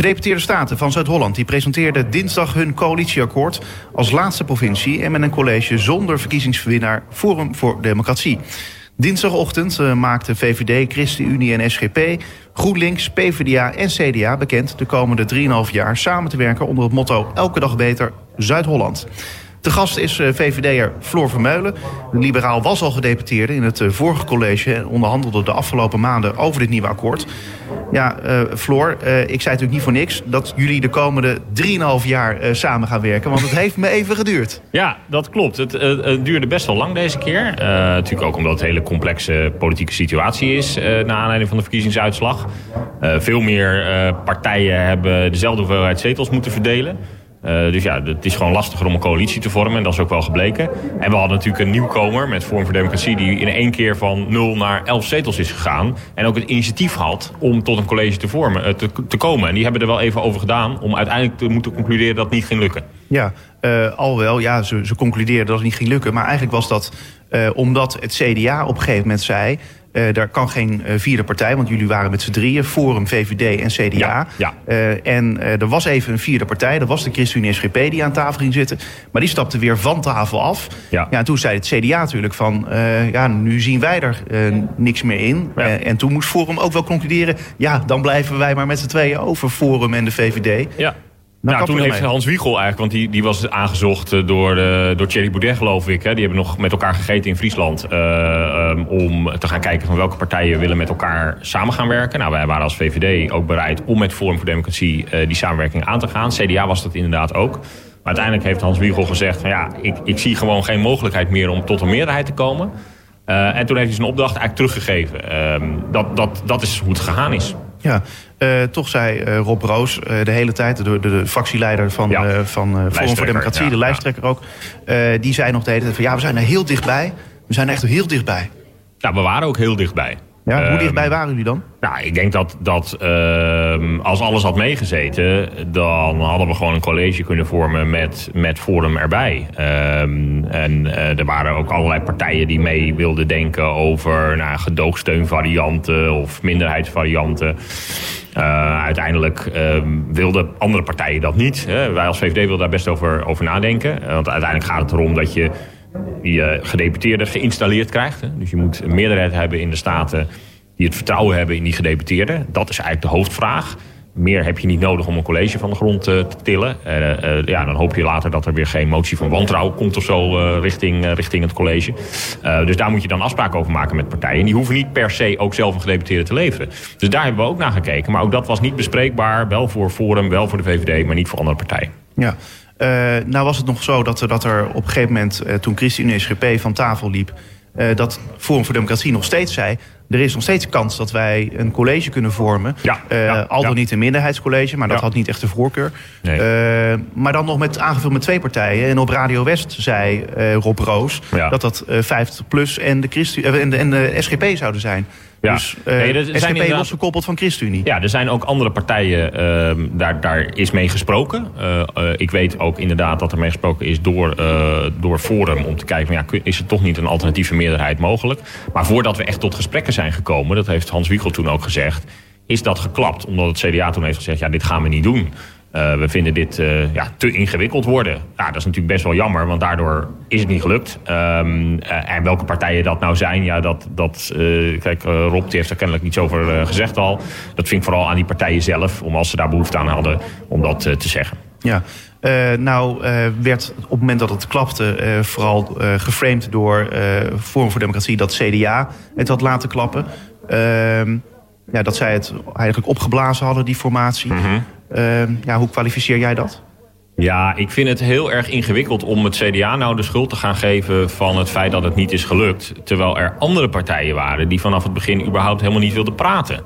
Gedeputeerde Staten van Zuid-Holland die presenteerden dinsdag hun coalitieakkoord als laatste provincie en met een college zonder verkiezingsverwinnaar Forum voor Democratie. Dinsdagochtend uh, maakten VVD, ChristenUnie en SGP, GroenLinks, PvdA en CDA bekend de komende 3,5 jaar samen te werken onder het motto Elke dag beter Zuid-Holland. Te gast is uh, VVD'er Floor Vermeulen. De liberaal was al gedeputeerde in het uh, vorige college... en onderhandelde de afgelopen maanden over dit nieuwe akkoord. Ja, uh, Floor, ik zei natuurlijk niet voor niks... dat jullie de komende 3,5 jaar samen gaan werken. Want het heeft me even geduurd. Ja, dat klopt. Het, het duurde best wel lang deze keer. natuurlijk ook omdat het een hele complexe politieke situatie is... naar aanleiding van de verkiezingsuitslag. veel meer partijen hebben dezelfde hoeveelheid zetels moeten verdelen... Uh, dus ja, het is gewoon lastiger om een coalitie te vormen. En dat is ook wel gebleken. En we hadden natuurlijk een nieuwkomer met Forum voor Democratie... die in één keer van 0 naar 11 zetels is gegaan. En ook het initiatief had om tot een college te, vormen, uh, te, komen. En die hebben er wel even over gedaan... om uiteindelijk te moeten concluderen dat het niet ging lukken. Ja, uh, al wel. Ja, ze, ze concludeerden dat het niet ging lukken. Maar eigenlijk was dat omdat het CDA op een gegeven moment zei... Uh, daar kan geen uh, vierde partij, want jullie waren met z'n drieën, Forum, VVD en CDA. Ja, ja. Uh, en er was even een vierde partij, dat was de ChristenUnie SGP die aan tafel ging zitten. Maar die stapte weer van tafel af. Ja. Ja, en toen zei het CDA natuurlijk van, ja, nu zien wij er niks meer in. Ja. en toen moest Forum ook wel concluderen, ja, dan blijven wij maar met z'n tweeën over Forum en de VVD. Ja. Nou, Nou, toen heeft. Hans Wiegel eigenlijk, want die, die was aangezocht eh, door, eh, door Thierry Boudet, geloof ik. Hè. Die hebben nog met elkaar gegeten in Friesland. eh, ehm, om te gaan kijken van welke partijen willen met elkaar samen gaan werken. Nou, wij waren als VVD ook bereid om met Forum voor Democratie eh, die samenwerking aan te gaan. CDA was dat inderdaad ook. Maar uiteindelijk heeft Hans Wiegel gezegd van ja, ik, ik zie gewoon geen mogelijkheid meer om tot een meerderheid te komen. Eh, en toen heeft hij zijn opdracht eigenlijk teruggegeven. Ehm, dat, dat, dat is hoe het gegaan is. Ja, eh, toch zei eh, Rob Roos eh, de hele tijd, de, de, de fractieleider van, Ja. van Forum voor Democratie, ja, de ja. lijsttrekker ook, die zei nog de hele tijd van ja, we zijn er heel dichtbij. We zijn er echt heel dichtbij. Nou, we waren ook heel dichtbij. Ja, hoe Ehm, dichtbij waren jullie dan? Nou, ik denk dat, dat ehm, als alles had meegezeten, dan hadden we gewoon een college kunnen vormen met, met Forum erbij. Ehm, en er waren ook allerlei partijen die mee wilden denken over nou, gedoogsteunvarianten of minderheidsvarianten. Eh, uiteindelijk ehm, wilden andere partijen dat niet. Hè. Wij als VVD wilden daar best over, over nadenken. Eh, Want uiteindelijk gaat het erom dat je die eh, gedeputeerden geïnstalleerd krijgt. Hè. Dus je moet een meerderheid hebben in de Staten die het vertrouwen hebben in die gedeputeerden. Dat is eigenlijk de hoofdvraag. Meer heb je niet nodig om een college van de grond eh, te tillen. Eh, eh, ja, dan hoop je later dat er weer geen motie van wantrouwen komt of zo richting, richting het college. Dus daar moet je dan afspraken over maken met partijen. En die hoeven niet per se ook zelf een gedeputeerde te leveren. Dus daar hebben we ook naar gekeken. Maar ook dat was niet bespreekbaar. Wel voor Forum, wel voor de VVD, maar niet voor andere partijen. Ja. Nou was het nog zo dat, dat er op een gegeven moment, toen ChristenUnie SGP van tafel liep, dat Forum voor Democratie nog steeds zei, er is nog steeds kans dat wij een college kunnen vormen. Ja, Eh, ja, al dan ja. niet een minderheidscollege, maar dat had niet echt de voorkeur. Nee. Eh, maar dan nog met aangevuld met twee partijen. En op Radio West zei eh, Rob Roos dat dat eh 50 plus en de, Christu eh, en de, en de SGP zouden zijn. Ja. Dus eh, Nee, zijn SGP losgekoppeld van ChristenUnie. Ja, er zijn ook andere partijen, ehm, daar, daar is mee gesproken. Ik weet ook inderdaad dat er mee gesproken is door, door Forum... om te kijken, van, ja, is er toch niet een alternatieve meerderheid mogelijk? Maar voordat we echt tot gesprekken zijn gekomen... dat heeft Hans Wiegel toen ook gezegd... is dat geklapt, omdat het CDA toen heeft gezegd... ja, dit gaan we niet doen. Eh, we vinden dit eh, ja, te ingewikkeld worden. Ja, dat is natuurlijk best wel jammer, want daardoor is het niet gelukt. Ehm, eh, en welke partijen dat nou zijn, ja, dat, dat kijk, Rob die heeft er kennelijk niets over gezegd al. Dat vind ik vooral aan die partijen zelf, om als ze daar behoefte aan hadden, om dat te zeggen. Ja, Eh, nou eh, werd op het moment dat het klapte eh, vooral geframed door Forum voor Democratie dat CDA het had laten klappen. Ehm, ja, dat zij het eigenlijk opgeblazen hadden, die formatie. Ehm, ja, hoe kwalificeer jij dat? Ja, ik vind het heel erg ingewikkeld om het CDA nou de schuld te gaan geven van het feit dat het niet is gelukt. Terwijl er andere partijen waren die vanaf het begin überhaupt helemaal niet wilden praten.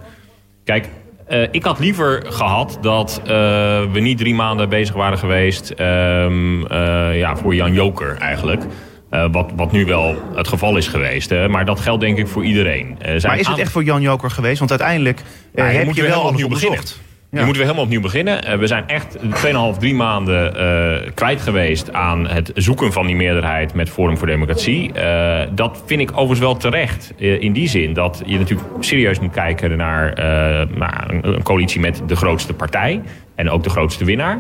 Kijk, eh, ik had liever gehad dat eh, we niet drie maanden bezig waren geweest ehm, eh, ja, voor Jan Joker eigenlijk. Wat, wat nu wel het geval is geweest. Hè. Maar dat geldt denk ik voor iedereen. Er Maar is het echt voor Jan Joker geweest? Want uiteindelijk je heb moet je wel alles opnieuw onderzocht. Je moet weer helemaal opnieuw beginnen. Eh, we zijn echt 2,5, 3 maanden eh, kwijt geweest aan het zoeken van die meerderheid met Forum voor Democratie. Eh, dat vind ik overigens wel terecht. In die zin dat je natuurlijk serieus moet kijken naar, een, coalitie met de grootste partij. En ook de grootste winnaar.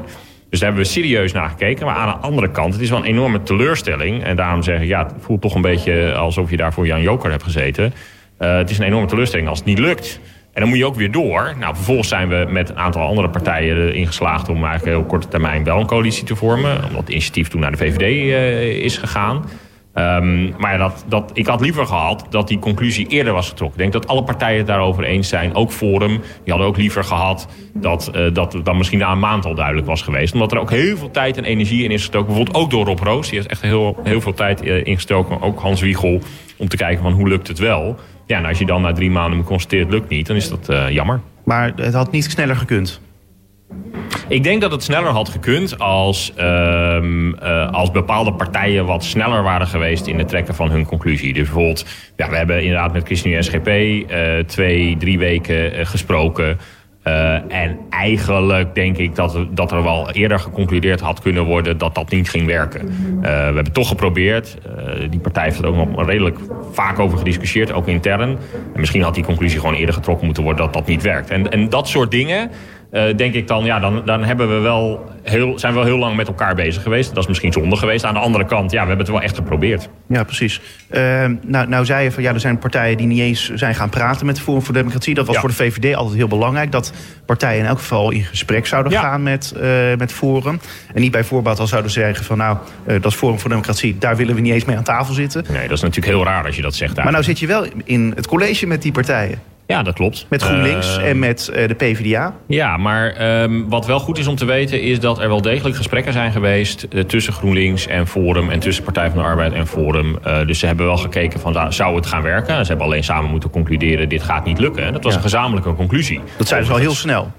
Dus daar hebben we serieus naar gekeken. Maar aan de andere kant, het is wel een enorme teleurstelling. En daarom zeg ik, ja, het voelt toch een beetje alsof je daar voor Jan Joker hebt gezeten. Het is een enorme teleurstelling als het niet lukt. En dan moet je ook weer door. Nou, vervolgens zijn we met een aantal andere partijen erin geslaagd om eigenlijk heel korte termijn wel een coalitie te vormen. Omdat het initiatief toen naar de VVD eh, is gegaan. Ehm, maar dat, dat, ik had liever gehad dat die conclusie eerder was getrokken. Ik denk dat alle partijen het daarover eens zijn. Ook Forum. Die hadden ook liever gehad dat eh, dat het dan misschien na een maand al duidelijk was geweest. Omdat er ook heel veel tijd en energie in is gestoken. Bijvoorbeeld ook door Rob Roos. Die heeft echt heel, heel veel tijd eh, ingestoken. Ook Hans Wiegel. Om te kijken van hoe lukt het wel. Ja, en als je dan na drie maanden het lukt niet. Dan is dat eh, jammer. Maar het had niet sneller gekund. Ik denk dat het sneller had gekund als, ehm, eh, als bepaalde partijen wat sneller waren geweest in het trekken van hun conclusie. Dus bijvoorbeeld, ja, we hebben inderdaad met ChristenUnie SGP eh, twee, drie weken eh, gesproken. en eigenlijk denk ik dat, dat er wel eerder geconcludeerd had kunnen worden dat dat niet ging werken. we hebben toch geprobeerd. die partij heeft er ook nog redelijk vaak over gediscussieerd, ook intern. En misschien had die conclusie gewoon eerder getrokken moeten worden dat dat niet werkt. En, en dat soort dingen, denk ik dan, ja, dan, dan hebben we wel heel, zijn we wel heel lang met elkaar bezig geweest. Dat is misschien zonde geweest. Aan de andere kant, ja, we hebben het wel echt geprobeerd. Ja, precies. Uh, nou, nou zei je van, ja, er zijn partijen die niet eens zijn gaan praten met Forum voor Democratie. Dat was voor de VVD altijd heel belangrijk. Dat partijen in elk geval in gesprek zouden gaan met, uh, met Forum. En niet bij voorbaat al zouden zeggen van, nou, dat is Forum voor Democratie. Daar willen we niet eens mee aan tafel zitten. Nee, dat is natuurlijk heel raar als je dat zegt. Maar nou zit je wel in het college met die partijen. Ja, dat klopt. Met GroenLinks uh, en met uh, de PvdA. Ja, maar um, wat wel goed is om te weten... is dat er wel degelijk gesprekken zijn geweest... Uh, tussen GroenLinks en Forum en tussen Partij van de Arbeid en Forum. dus ze hebben wel gekeken van, nou, zou het gaan werken? Ze hebben alleen samen moeten concluderen, dit gaat niet lukken. Dat was ja. een gezamenlijke conclusie. Dat zijn ze wel heel snel.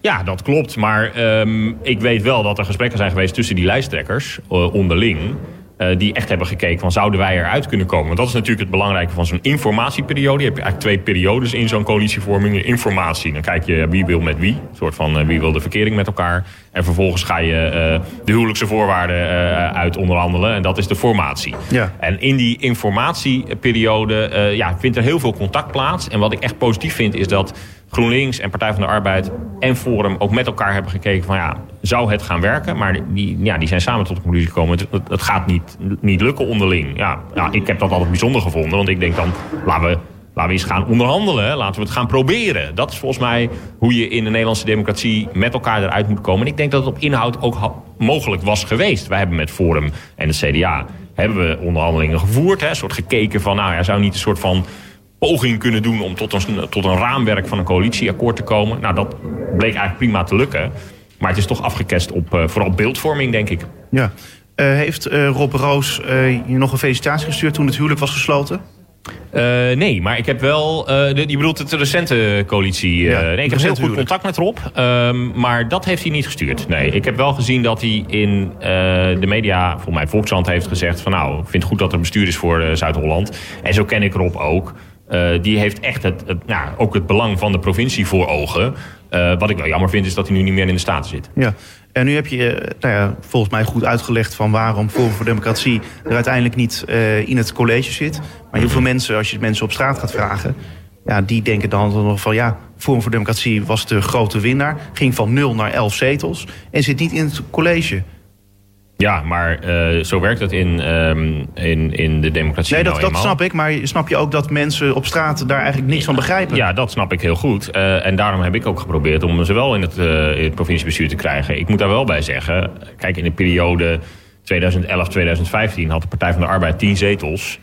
Ja, dat klopt. Maar um, ik weet wel dat er gesprekken zijn geweest tussen die lijsttrekkers onderling... Uh, die echt hebben gekeken van zouden wij eruit kunnen komen. Want dat is natuurlijk het belangrijke van zo'n informatieperiode. Je hebt eigenlijk twee periodes in zo'n coalitievorming. Informatie, dan kijk je wie wil met wie. Een soort van uh, wie wil de verkering met elkaar. En vervolgens ga je uh, de huwelijkse voorwaarden uit onderhandelen. En dat is de formatie. Ja. En in die informatieperiode ja, vindt er heel veel contact plaats. En wat ik echt positief vind is dat GroenLinks en Partij van de Arbeid en Forum ook met elkaar hebben gekeken van ja, zou het gaan werken? Maar die, ja, die zijn samen tot de conclusie gekomen, het, het gaat niet, niet lukken onderling. Ja, ja, ik heb dat altijd bijzonder gevonden, want ik denk dan, laten we, laten we eens gaan onderhandelen, laten we het gaan proberen. Dat is volgens mij hoe je in de Nederlandse democratie met elkaar eruit moet komen. En ik denk dat het op inhoud ook mogelijk was geweest. Wij hebben met Forum en de CDA hebben we onderhandelingen gevoerd, hè, een soort gekeken van, nou ja, zou niet een soort van poging kunnen doen om tot een, tot een raamwerk van een coalitieakkoord te komen. Nou, dat bleek eigenlijk prima te lukken. Maar het is toch afgekest op uh, vooral beeldvorming, denk ik. Ja. Uh, heeft uh, Rob Roos je nog een felicitatie gestuurd toen het huwelijk was gesloten? Nee, maar ik heb wel... De, je bedoelt de recente coalitie. Ja, nee, ik heb heel goed contact met Rob. Ehm, maar dat heeft hij niet gestuurd. Nee, ik heb wel gezien dat hij in de media... volgens mij Volkshand heeft gezegd van... nou, ik vind het goed dat er bestuur is voor Zuid-Holland. En zo ken ik Rob ook. Die heeft echt het, het nou, ook het belang van de provincie voor ogen. Wat ik wel jammer vind is dat hij nu niet meer in de Staten zit. Ja. En nu heb je uh, nou ja, volgens mij goed uitgelegd van waarom Forum voor Democratie er uiteindelijk niet in het college zit. Maar heel veel mensen, als je mensen op straat gaat vragen, ja, die denken dan nog van ja, Forum voor Democratie was de grote winnaar. Ging van 0 naar 11 zetels en zit niet in het college. Ja, maar uh, zo werkt het in, um, in, in de democratie. Nee, dat, nou dat snap ik. Maar snap je ook dat mensen op straat daar eigenlijk niks van begrijpen? Ja, dat snap ik heel goed. Uh, en daarom heb ik ook geprobeerd om ze wel in het, uh, in het provinciebestuur te krijgen. Ik moet daar wel bij zeggen. Kijk, in de periode 2011-2015 had de Partij van de Arbeid 10 zetels.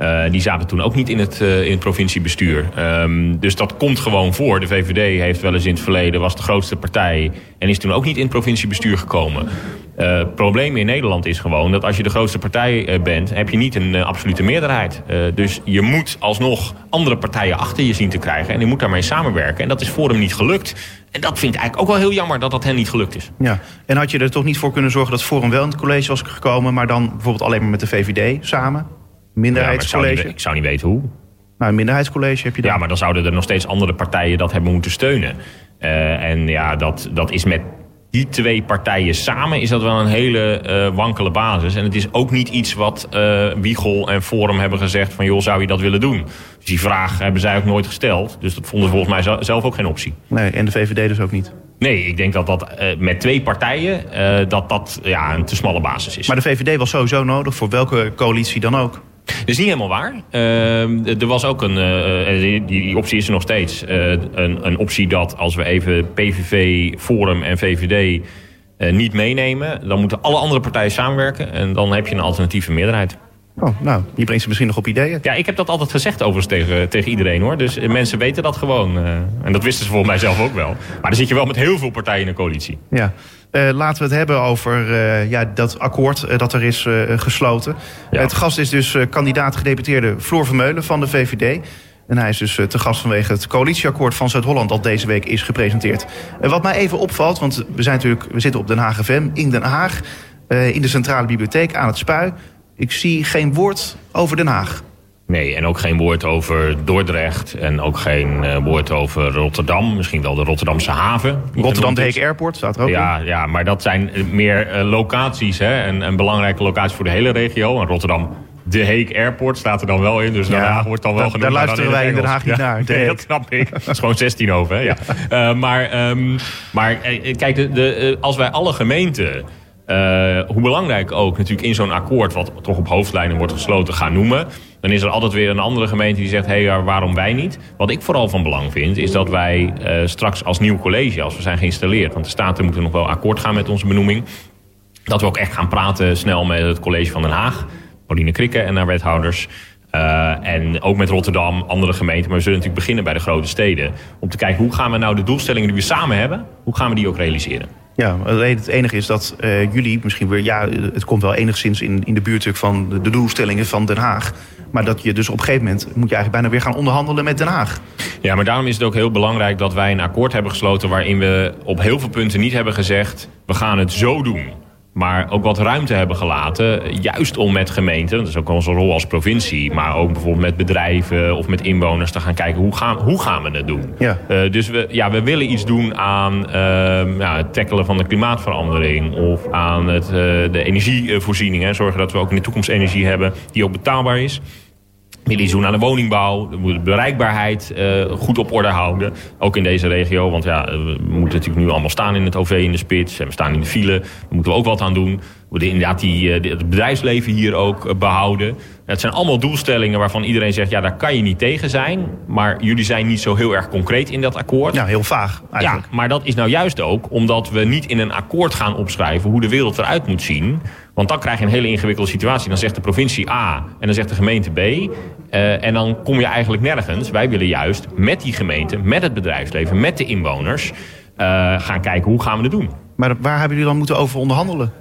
Uh, die zaten toen ook niet in het, uh, in het provinciebestuur. Um, dus dat komt gewoon voor. De VVD heeft wel eens in het verleden, was de grootste partij... en is toen ook niet in het provinciebestuur gekomen. Het probleem in Nederland is gewoon dat als je de grootste partij bent... heb je niet een absolute meerderheid. dus je moet alsnog andere partijen achter je zien te krijgen... en je moet daarmee samenwerken. En dat is Forum niet gelukt. En dat vind ik eigenlijk ook wel heel jammer dat dat hen niet gelukt is. Ja, en had je er toch niet voor kunnen zorgen dat Forum wel in het college was gekomen... maar dan bijvoorbeeld alleen maar met de VVD samen? Minderheidscollege? Ja, ik, ik, zou niet weten hoe. Nou, een minderheidscollege heb je dan. Ja, maar dan zouden er nog steeds andere partijen dat hebben moeten steunen. Uh, en ja, dat, dat is met die twee partijen samen is dat wel een hele uh, wankele basis. En het is ook niet iets wat uh, Wiegel en Forum hebben gezegd van... joh, zou je dat willen doen? Dus die vraag hebben zij ook nooit gesteld. Dus dat vonden ze volgens mij zelf ook geen optie. Nee, en de VVD dus ook niet? Nee, ik denk dat dat uh, met twee partijen dat dat ja, een te smalle basis is. Maar de VVD was sowieso nodig voor welke coalitie dan ook? Dat is niet helemaal waar. Uh, er was ook een, uh, die, die, optie is er nog steeds, uh, een, een, optie dat als we even PVV, Forum en VVD niet meenemen... dan moeten alle andere partijen samenwerken en dan heb je een alternatieve meerderheid. Oh, nou, je brengt ze misschien nog op ideeën. Ja, ik heb dat altijd gezegd overigens tegen, tegen iedereen hoor. Dus mensen weten dat gewoon. en dat wisten ze volgens mij zelf ook wel. Maar dan zit je wel met heel veel partijen in een coalitie. Ja. Uh, laten we het hebben over uh, ja, dat akkoord uh, dat er is gesloten. Ja. Het gast is dus kandidaat gedeputeerde Floor Vermeulen van de VVD. En hij is dus te gast vanwege het coalitieakkoord van Zuid-Holland... dat deze week is gepresenteerd. wat mij even opvalt, want we, zijn natuurlijk, we zitten op Den Haag FM in Den Haag... in de Centrale Bibliotheek aan het Spui. Ik zie geen woord over Den Haag. Nee, en ook geen woord over Dordrecht en ook geen uh, woord over Rotterdam. Misschien wel de Rotterdamse haven. Rotterdam de Heek Airport staat er ook ja, in. Ja, maar dat zijn meer uh, locaties, hè, een, een belangrijke locatie voor de hele regio. En Rotterdam de Heek Airport staat er dan wel in. Dus Den Haag wordt dan wel genoemd. Daar luisteren wij in Den Haag niet naar. Nee, dat snap ik. Dat is gewoon 16 over. Hè? Ja. Uh, maar, um, maar kijk, de, de, als wij alle gemeenten... Uh, hoe belangrijk ook natuurlijk in zo'n akkoord... wat toch op hoofdlijnen wordt gesloten, gaan noemen... dan is er altijd weer een andere gemeente die zegt... hé, hey, waarom wij niet? Wat ik vooral van belang vind... is dat wij uh, straks als nieuw college, als we zijn geïnstalleerd... want de Staten moeten nog wel akkoord gaan met onze benoeming... dat we ook echt gaan praten snel met het college van Den Haag... Pauline Krikke en naar wethouders. Uh, en ook met Rotterdam, andere gemeenten. Maar we zullen natuurlijk beginnen bij de grote steden. Om te kijken hoe gaan we nou de doelstellingen die we samen hebben... hoe gaan we die ook realiseren? Ja, het enige is dat uh, jullie misschien weer... ja, het komt wel enigszins in, in de buurt van de, doelstellingen van Den Haag. Maar dat je dus op een gegeven moment... moet je eigenlijk bijna weer gaan onderhandelen met Den Haag. Ja, maar daarom is het ook heel belangrijk dat wij een akkoord hebben gesloten... waarin we op heel veel punten niet hebben gezegd... we gaan het zo doen maar ook wat ruimte hebben gelaten. Juist om met gemeenten, dat is ook onze rol als provincie... maar ook bijvoorbeeld met bedrijven of met inwoners te gaan kijken... hoe gaan, hoe gaan we het doen? Ja. Uh, dus we, ja, we willen iets doen aan uh, ja, het tackelen van de klimaatverandering... of aan het, uh, de energievoorziening. Hè. Zorgen dat we ook in de toekomst energie hebben die ook betaalbaar is iets doen aan de woningbouw. De bereikbaarheid uh, goed op orde houden. Ook in deze regio. Want ja, we moeten natuurlijk nu allemaal staan in het OV in de spits. En we staan in de file. Daar moeten we ook wat aan doen. We moeten inderdaad die, uh, het bedrijfsleven hier ook behouden. Het zijn allemaal doelstellingen waarvan iedereen zegt... ja, daar kan je niet tegen zijn. Maar jullie zijn niet zo heel erg concreet in dat akkoord. Ja, heel vaag eigenlijk. Ja, maar dat is nou juist ook omdat we niet in een akkoord gaan opschrijven... hoe de wereld eruit moet zien... Want dan krijg je een hele ingewikkelde situatie. Dan zegt de provincie A en dan zegt de gemeente B. Uh, en dan kom je eigenlijk nergens. Wij willen juist met die gemeente, met het bedrijfsleven, met de inwoners... Uh, gaan kijken hoe gaan we het doen. Maar waar hebben jullie dan moeten over onderhandelen?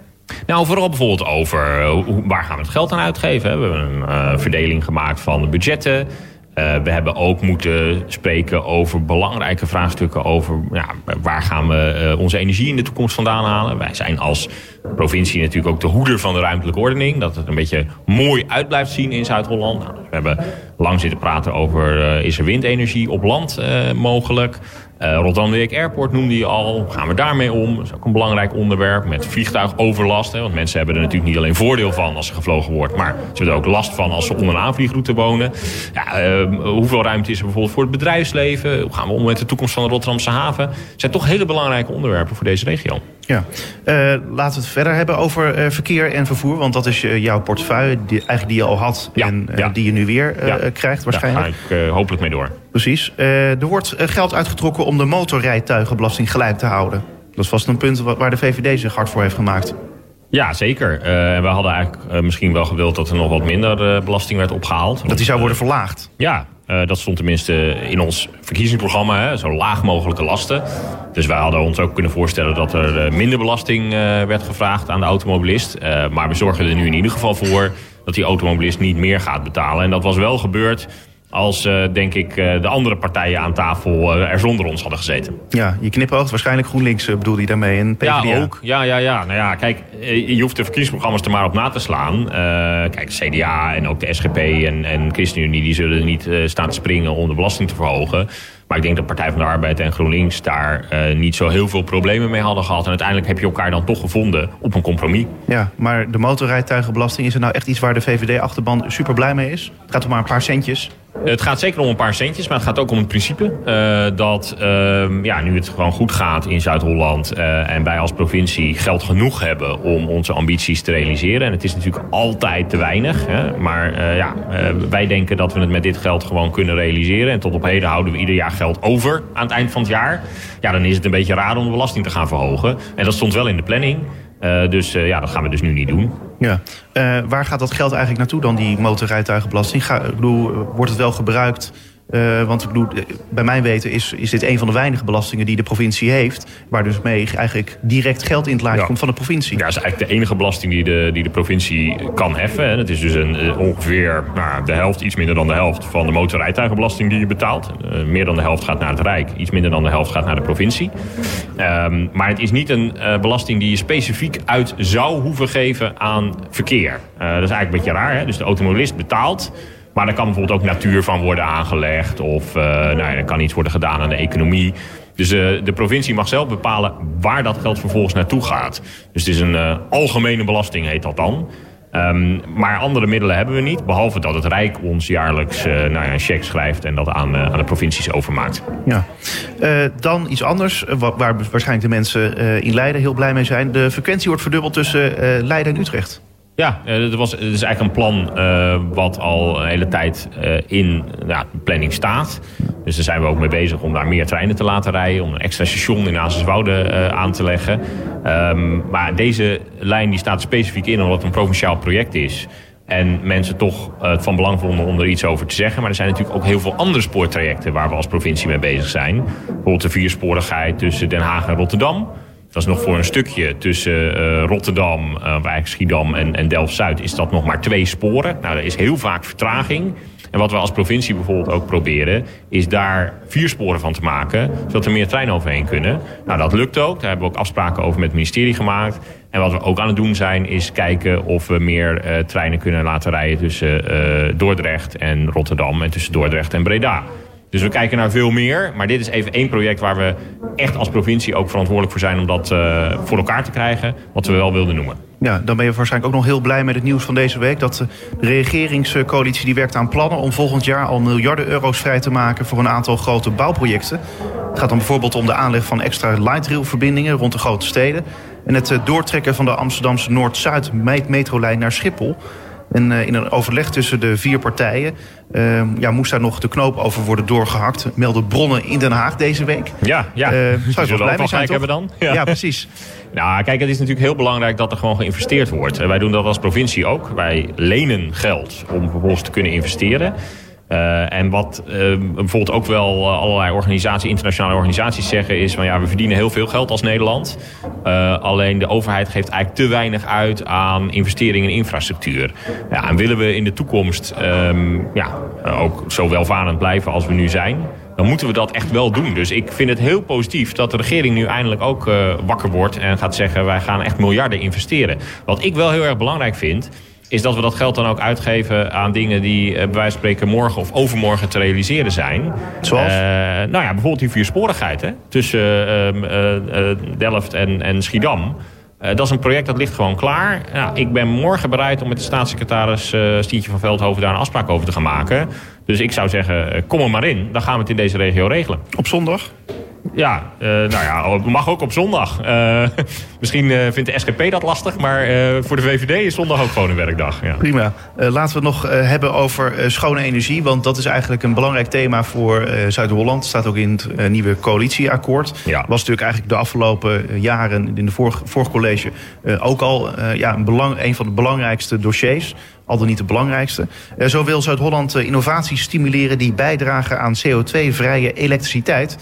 Nou, vooral bijvoorbeeld over uh, waar gaan we het geld aan uitgeven. We hebben een verdeling gemaakt van de budgetten. Uh, we hebben ook moeten spreken over belangrijke vraagstukken over ja, waar gaan we onze energie in de toekomst vandaan halen. Wij zijn als provincie natuurlijk ook de hoeder van de ruimtelijke ordening. Dat het een beetje mooi uit blijft zien in Zuid-Holland. Nou, we hebben lang zitten praten over is er windenergie op land mogelijk. Uh, Rotterdam Week Airport noemde je al. Hoe gaan we daarmee om? Dat is ook een belangrijk onderwerp. Met vliegtuigoverlast. Hè, want mensen hebben er natuurlijk niet alleen voordeel van als er gevlogen wordt. Maar ze hebben er ook last van als ze onder een aanvliegroute wonen. Ja, uh, hoeveel ruimte is er bijvoorbeeld voor het bedrijfsleven? Hoe gaan we om met de toekomst van de Rotterdamse haven? Het zijn toch hele belangrijke onderwerpen voor deze regio. Ja, uh, laten we het verder hebben over uh, verkeer en vervoer. Want dat is uh, jouw portefeuille, die, eigenlijk die je al had ja, en ja. die je nu weer krijgt waarschijnlijk. Daar ga ik hopelijk mee door. Precies. er wordt geld uitgetrokken om de motorrijtuigenbelasting gelijk te houden. Dat is vast een punt waar de VVD zich hard voor heeft gemaakt. Ja, zeker. En we hadden eigenlijk misschien wel gewild dat er nog wat minder belasting werd opgehaald. Dat die zou worden verlaagd? Ja, Uh, dat stond tenminste in ons verkiezingsprogramma, hè, zo laag mogelijke lasten. Dus wij hadden ons ook kunnen voorstellen dat er uh, minder belasting uh, werd gevraagd aan de automobilist. maar we zorgen er nu in ieder geval voor dat die automobilist niet meer gaat betalen. En dat was wel gebeurd als, uh, denk ik, uh, de andere partijen aan tafel uh, er zonder ons hadden gezeten. Ja, je knipoogt waarschijnlijk GroenLinks bedoelde je daarmee en PvdA. Ja, ook. Ja, ja, ja. Nou ja, kijk, je hoeft de verkiezingsprogramma's er maar op na te slaan. kijk, CDA en ook de SGP en, en ChristenUnie... die zullen niet staan te springen om de belasting te verhogen. Maar ik denk dat Partij van de Arbeid en GroenLinks daar uh, niet zo heel veel problemen mee hadden gehad. En uiteindelijk heb je elkaar dan toch gevonden op een compromis. Ja, maar de motorrijtuigenbelasting, is er nou echt iets waar de VVD-achterban super blij mee is? Het gaat om maar een paar centjes. Het gaat zeker om een paar centjes, maar het gaat ook om het principe. Uh, dat uh, ja, nu het gewoon goed gaat in Zuid-Holland uh, en wij als provincie geld genoeg hebben om onze ambities te realiseren. En het is natuurlijk altijd te weinig. Hè, maar ja, wij denken dat we het met dit geld gewoon kunnen realiseren. En tot op heden houden we ieder jaar geld over aan het eind van het jaar. Ja, dan is het een beetje raar om de belasting te gaan verhogen. En dat stond wel in de planning. Uh, dus uh, ja, dat gaan we dus nu niet doen. Ja. Uh, waar gaat dat geld eigenlijk naartoe dan, die motorrijtuigenbelasting? Ik bedoel, wordt het wel gebruikt? Want ik bedoel, bij mijn weten is, is dit een van de weinige belastingen die de provincie heeft. Waar dus mee eigenlijk direct geld in het laadje ja. komt van de provincie. Ja, dat is eigenlijk de enige belasting die de, die de provincie kan heffen. Hè. Dat is dus een, ongeveer nou, de helft, iets minder dan de helft van de motorrijtuigenbelasting die je betaalt. meer dan de helft gaat naar het Rijk, iets minder dan de helft gaat naar de provincie. Um, maar het is niet een uh, belasting die je specifiek uit zou hoeven geven aan verkeer. Dat is eigenlijk een beetje raar. Hè? Dus de automobilist betaalt. Maar daar kan bijvoorbeeld ook natuur van worden aangelegd. Of nou ja, er kan iets worden gedaan aan de economie. Dus uh, de provincie mag zelf bepalen waar dat geld vervolgens naartoe gaat. Dus het is een uh, algemene belasting, heet dat dan. Um, maar andere middelen hebben we niet. Behalve dat het Rijk ons jaarlijks uh, nou ja, een cheque schrijft en dat aan, aan de provincies overmaakt. Ja. dan iets anders, waar waarschijnlijk de mensen in Leiden heel blij mee zijn. De frequentie wordt verdubbeld tussen Leiden en Utrecht. Ja, dat, was, dat is eigenlijk een plan uh, wat al een hele tijd uh, in ja, de planning staat. Dus daar zijn we ook mee bezig om daar meer treinen te laten rijden. Om een extra station in Azerswoude uh, aan te leggen. Um, maar deze lijn die staat specifiek in omdat het een provinciaal project is. En mensen toch het van belang vonden om er iets over te zeggen. Maar er zijn natuurlijk ook heel veel andere spoortrajecten waar we als provincie mee bezig zijn. Bijvoorbeeld de viersporigheid tussen Den Haag en Rotterdam. Dat is nog voor een stukje tussen uh, Rotterdam, uh, eigenlijk Schiedam en, en Delft-Zuid... is dat nog maar twee sporen. Nou, er is heel vaak vertraging. En wat we als provincie bijvoorbeeld ook proberen... is daar vier sporen van te maken, zodat er meer treinen overheen kunnen. Nou, dat lukt ook. Daar hebben we ook afspraken over met het ministerie gemaakt. En wat we ook aan het doen zijn, is kijken of we meer uh, treinen kunnen laten rijden... tussen Dordrecht en Rotterdam en tussen Dordrecht en Breda. Dus we kijken naar veel meer. Maar dit is even één project waar we echt als provincie ook verantwoordelijk voor zijn... om dat uh, voor elkaar te krijgen, wat we wel wilden noemen. Ja, dan ben je waarschijnlijk ook nog heel blij met het nieuws van deze week... dat de regeringscoalitie die werkt aan plannen om volgend jaar al miljarden euro's vrij te maken... voor een aantal grote bouwprojecten. Het gaat dan bijvoorbeeld om de aanleg van extra light rail verbindingen rond de grote steden... en het doortrekken van de Amsterdamse Noord-Zuid metrolijn naar Schiphol... En uh, in een overleg tussen de vier partijen uh, ja, moest daar nog de knoop over worden doorgehakt. Melden bronnen in Den Haag deze week. Ja, ja. Uh, zou je wel blij mee zijn, hebben dan? Ja. ja, precies. Nou, kijk, het is natuurlijk heel belangrijk dat er gewoon geïnvesteerd wordt. Wij doen dat als provincie ook. Wij lenen geld om vervolgens te kunnen investeren. Uh, en wat uh, bijvoorbeeld ook wel uh, allerlei organisaties, internationale organisaties zeggen is van ja, we verdienen heel veel geld als Nederland. alleen de overheid geeft eigenlijk te weinig uit aan investeringen in infrastructuur. Ja, en willen we in de toekomst um, ja, ook zo welvarend blijven als we nu zijn, dan moeten we dat echt wel doen. Dus ik vind het heel positief dat de regering nu eindelijk ook wakker wordt en gaat zeggen wij gaan echt miljarden investeren. Wat ik wel heel erg belangrijk vind is dat we dat geld dan ook uitgeven aan dingen die bij wijze van spreken morgen of overmorgen te realiseren zijn. Zoals? Uh, nou ja, bijvoorbeeld die viersporigheid hè, tussen uh, uh, Delft en, en Schiedam. dat is een project dat ligt gewoon klaar. Nou, ik ben morgen bereid om met de staatssecretaris Stientje van Veldhoven daar een afspraak over te gaan maken. Dus ik zou zeggen, kom er maar in. Dan gaan we het in deze regio regelen. Op zondag? Ja, uh, nou ja, het mag ook op zondag. Uh, misschien uh, vindt de SGP dat lastig, maar voor de VVD is zondag ook gewoon een werkdag. Ja. Prima. laten we het nog hebben over schone energie, want dat is eigenlijk een belangrijk thema voor Zuid-Holland. staat ook in het nieuwe coalitieakkoord. Ja. Was natuurlijk eigenlijk de afgelopen jaren in de vorige, vorige college ook al ja, een, belang, een van de belangrijkste dossiers al dan niet de belangrijkste. zo wil Zuid-Holland innovaties stimuleren die bijdragen aan CO2-vrije elektriciteit.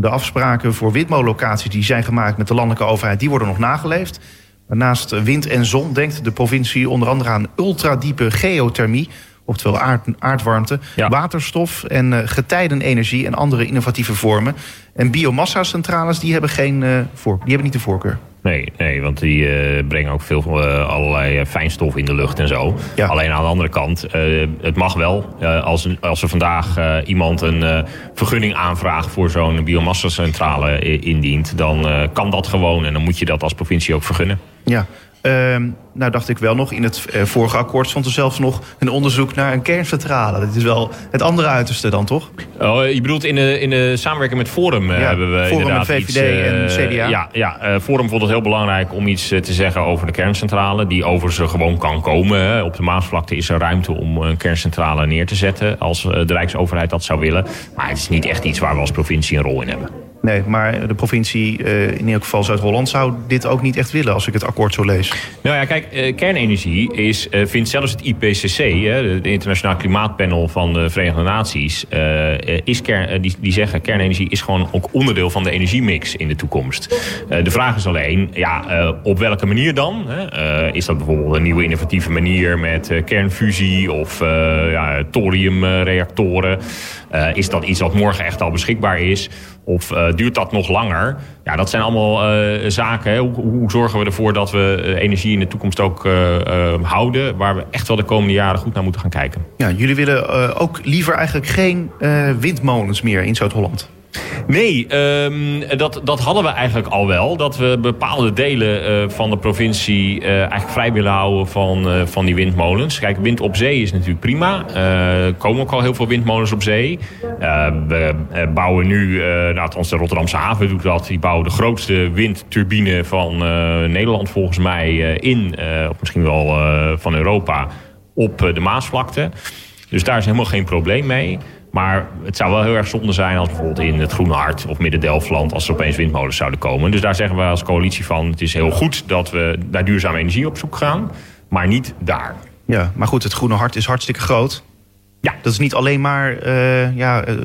De afspraken voor windmolenlocaties die zijn gemaakt met de landelijke overheid, die worden nog nageleefd. Naast wind en zon denkt de provincie onder andere aan ultradiepe geothermie, oftewel aard, aardwarmte, ja. waterstof en uh, getijdenenergie en andere innovatieve vormen. En biomassa-centrales die hebben, geen, uh, voor, die hebben niet de voorkeur. Nee, nee, want die uh, brengen ook veel uh, allerlei fijnstof in de lucht en zo. Ja. Alleen aan de andere kant, uh, het mag wel. als, als er vandaag iemand een vergunning aanvraagt voor zo'n biomassa-centrale indient, dan kan dat gewoon en dan moet je dat als provincie ook vergunnen. Ja, Uh, nou dacht ik wel nog, in het uh, vorige akkoord stond er zelfs nog een onderzoek naar een kerncentrale. Dat is wel het andere uiterste dan, toch? Oh, je bedoelt in de, in de samenwerking met Forum uh, ja, hebben we Forum inderdaad met VVD iets, en CDA. Ja, ja Forum vond het heel belangrijk om iets te zeggen over de kerncentrale. Die overigens gewoon kan komen. Op de Maasvlakte is er ruimte om een kerncentrale neer te zetten. Als de Rijksoverheid dat zou willen. Maar het is niet echt iets waar we als provincie een rol in hebben. Nee, maar de provincie, uh, in ieder geval Zuid-Holland, zou dit ook niet echt willen als ik het akkoord zo lees. Nou ja, kijk, uh, kernenergie is, uh, vindt zelfs het IPCC, de Internationaal Klimaatpanel van de Verenigde Naties, is kern, die, die zeggen kernenergie is gewoon ook onderdeel van de energiemix in de toekomst. de vraag is alleen, ja, op welke manier dan? is dat bijvoorbeeld een nieuwe innovatieve manier met kernfusie of ja, thoriumreactoren? is dat iets wat morgen echt al beschikbaar is? Of uh, duurt dat nog langer? Ja, dat zijn allemaal uh, zaken. Hoe, hoe, zorgen we ervoor dat we energie in de toekomst ook houden... waar we echt wel de komende jaren goed naar moeten gaan kijken. Ja, jullie willen ook liever eigenlijk geen windmolens meer in Zuid-Holland. Nee, um, dat, dat hadden we eigenlijk al wel. Dat we bepaalde delen uh, van de provincie uh, eigenlijk vrij willen houden van, uh, van die windmolens. Kijk, wind op zee is natuurlijk prima. Er komen ook al heel veel windmolens op zee. we bouwen nu, nou, althans de Rotterdamse haven doet dat. Die bouwen de grootste windturbine van Nederland volgens mij in. of misschien wel van Europa op de Maasvlakte. Dus daar is helemaal geen probleem mee. Maar het zou wel heel erg zonde zijn als bijvoorbeeld in het Groene Hart of Midden-Delfland... als er opeens windmolens zouden komen. Dus daar zeggen we als coalitie van... het is heel goed dat we naar duurzame energie op zoek gaan, maar niet daar. Ja, maar goed, het Groene Hart is hartstikke groot. Ja. Dat is niet alleen maar uh, ja, uh,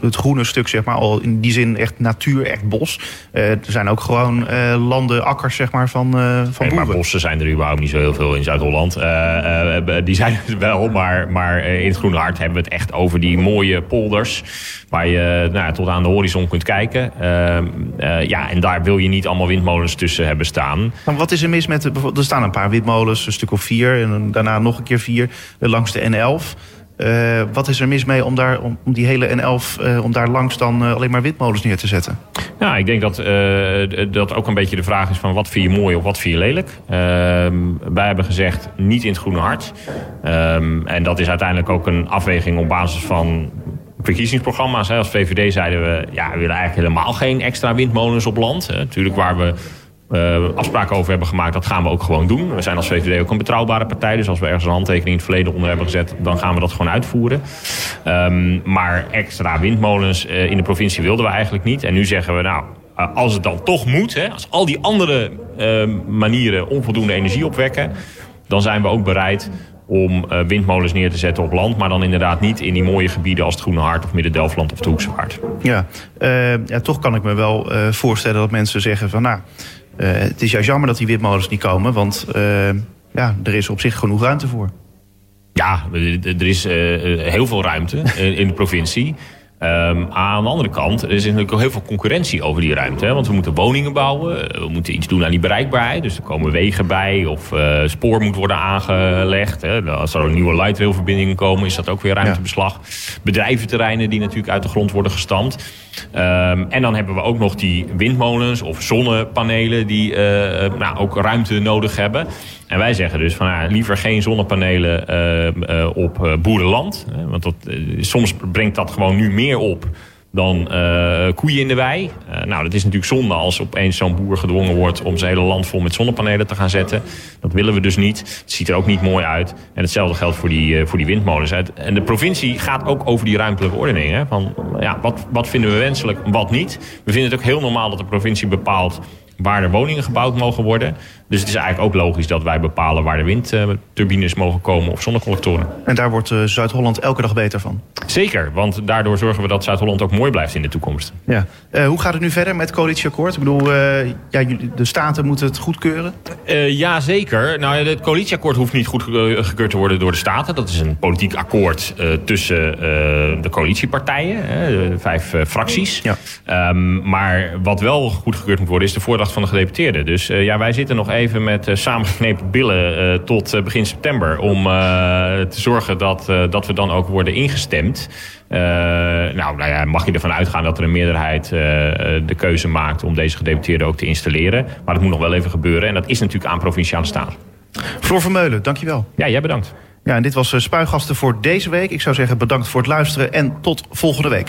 het groene stuk, zeg maar, al in die zin echt natuur, echt bos. Uh, er zijn ook gewoon landen, akkers, zeg maar, van, van nee, Maar bossen zijn er überhaupt niet zo heel veel in Zuid-Holland. die zijn er wel, maar, maar in het Groene Hart hebben we het echt over die mooie polders... waar je nou, tot aan de horizon kunt kijken. ja, en daar wil je niet allemaal windmolens tussen hebben staan. Maar wat is er mis met... Er staan een paar windmolens, een stuk of vier... en daarna nog een keer vier langs de N11... Uh, wat is er mis mee om, daar, om, die hele N11, uh, om daar langs dan uh, alleen maar windmolens neer te zetten? Ja, ik denk dat dat ook een beetje de vraag is van wat vind je mooi of wat vind je lelijk. Ehm, wij hebben gezegd niet in het groene hart. Ehm, en dat is uiteindelijk ook een afweging op basis van verkiezingsprogramma's. Als VVD zeiden we, ja, we willen eigenlijk helemaal geen extra windmolens op land. Natuurlijk waar we uh, afspraken over hebben gemaakt, dat gaan we ook gewoon doen. We zijn als VVD ook een betrouwbare partij. Dus als we ergens een handtekening in het verleden onder hebben gezet... dan gaan we dat gewoon uitvoeren. Um, maar extra windmolens uh, in de provincie wilden we eigenlijk niet. En nu zeggen we, nou, uh, als het dan toch moet... Hè, als al die andere manieren onvoldoende energie opwekken... dan zijn we ook bereid om windmolens neer te zetten op land. Maar dan inderdaad niet in die mooie gebieden als het Groene Hart of Midden-Delfland of de Hoekse Waard. Ja, toch kan ik me wel voorstellen dat mensen zeggen van... nou, het is juist jammer dat die windmolens niet komen, want uh, ja, er is op zich genoeg ruimte voor. Ja, er is uh, heel veel ruimte in de provincie. Um, aan de andere kant, er is natuurlijk ook heel veel concurrentie over die ruimte. Hè? Want we moeten woningen bouwen, we moeten iets doen aan die bereikbaarheid. Dus er komen wegen bij of uh, spoor moet worden aangelegd. Hè? Als er een nieuwe lightrailverbindingen komen, is dat ook weer ruimtebeslag. Bedrijventerreinen die natuurlijk uit de grond worden gestampt. Um, en dan hebben we ook nog die windmolens of zonnepanelen die uh, nou, ook ruimte nodig hebben. En wij zeggen dus van ja, liever geen zonnepanelen uh, uh, op boerenland. Want dat, soms brengt dat gewoon nu meer op dan koeien in de wei. Nou, dat is natuurlijk zonde als opeens zo'n boer gedwongen wordt... om zijn hele land vol met zonnepanelen te gaan zetten. Dat willen we dus niet. Het ziet er ook niet mooi uit. En hetzelfde geldt voor die, voor die windmolens. En de provincie gaat ook over die ruimtelijke ordening. Hè? Van, ja, wat, wat vinden we wenselijk, wat niet. We vinden het ook heel normaal dat de provincie bepaalt waar er woningen gebouwd mogen worden. Dus het is eigenlijk ook logisch dat wij bepalen waar de windturbines mogen komen of zonnecollectoren. En daar wordt uh, Zuid-Holland elke dag beter van? Zeker, want daardoor zorgen we dat Zuid-Holland ook mooi blijft in de toekomst. Ja. Uh, hoe gaat het nu verder met het coalitieakkoord? Ik bedoel, uh, ja, de staten moeten het goedkeuren? ja, zeker. Nou, het coalitieakkoord hoeft niet goedgekeurd te worden door de staten. Dat is een politiek akkoord tussen de coalitiepartijen, de vijf fracties. Ja. Um, maar wat wel goedgekeurd moet worden is de voordracht van de gedeputeerden. Dus ja, wij zitten nog even met uh, samengeknepen billen uh, tot uh, begin september. Om te zorgen dat, dat we dan ook worden ingestemd. nou, nou ja, mag je ervan uitgaan dat er een meerderheid de keuze maakt om deze gedeputeerden ook te installeren. Maar dat moet nog wel even gebeuren. En dat is natuurlijk aan provinciale staten. Floor Vermeulen, dankjewel. Ja, jij bedankt. Ja, en dit was Spuigasten voor deze week. Ik zou zeggen bedankt voor het luisteren en tot volgende week.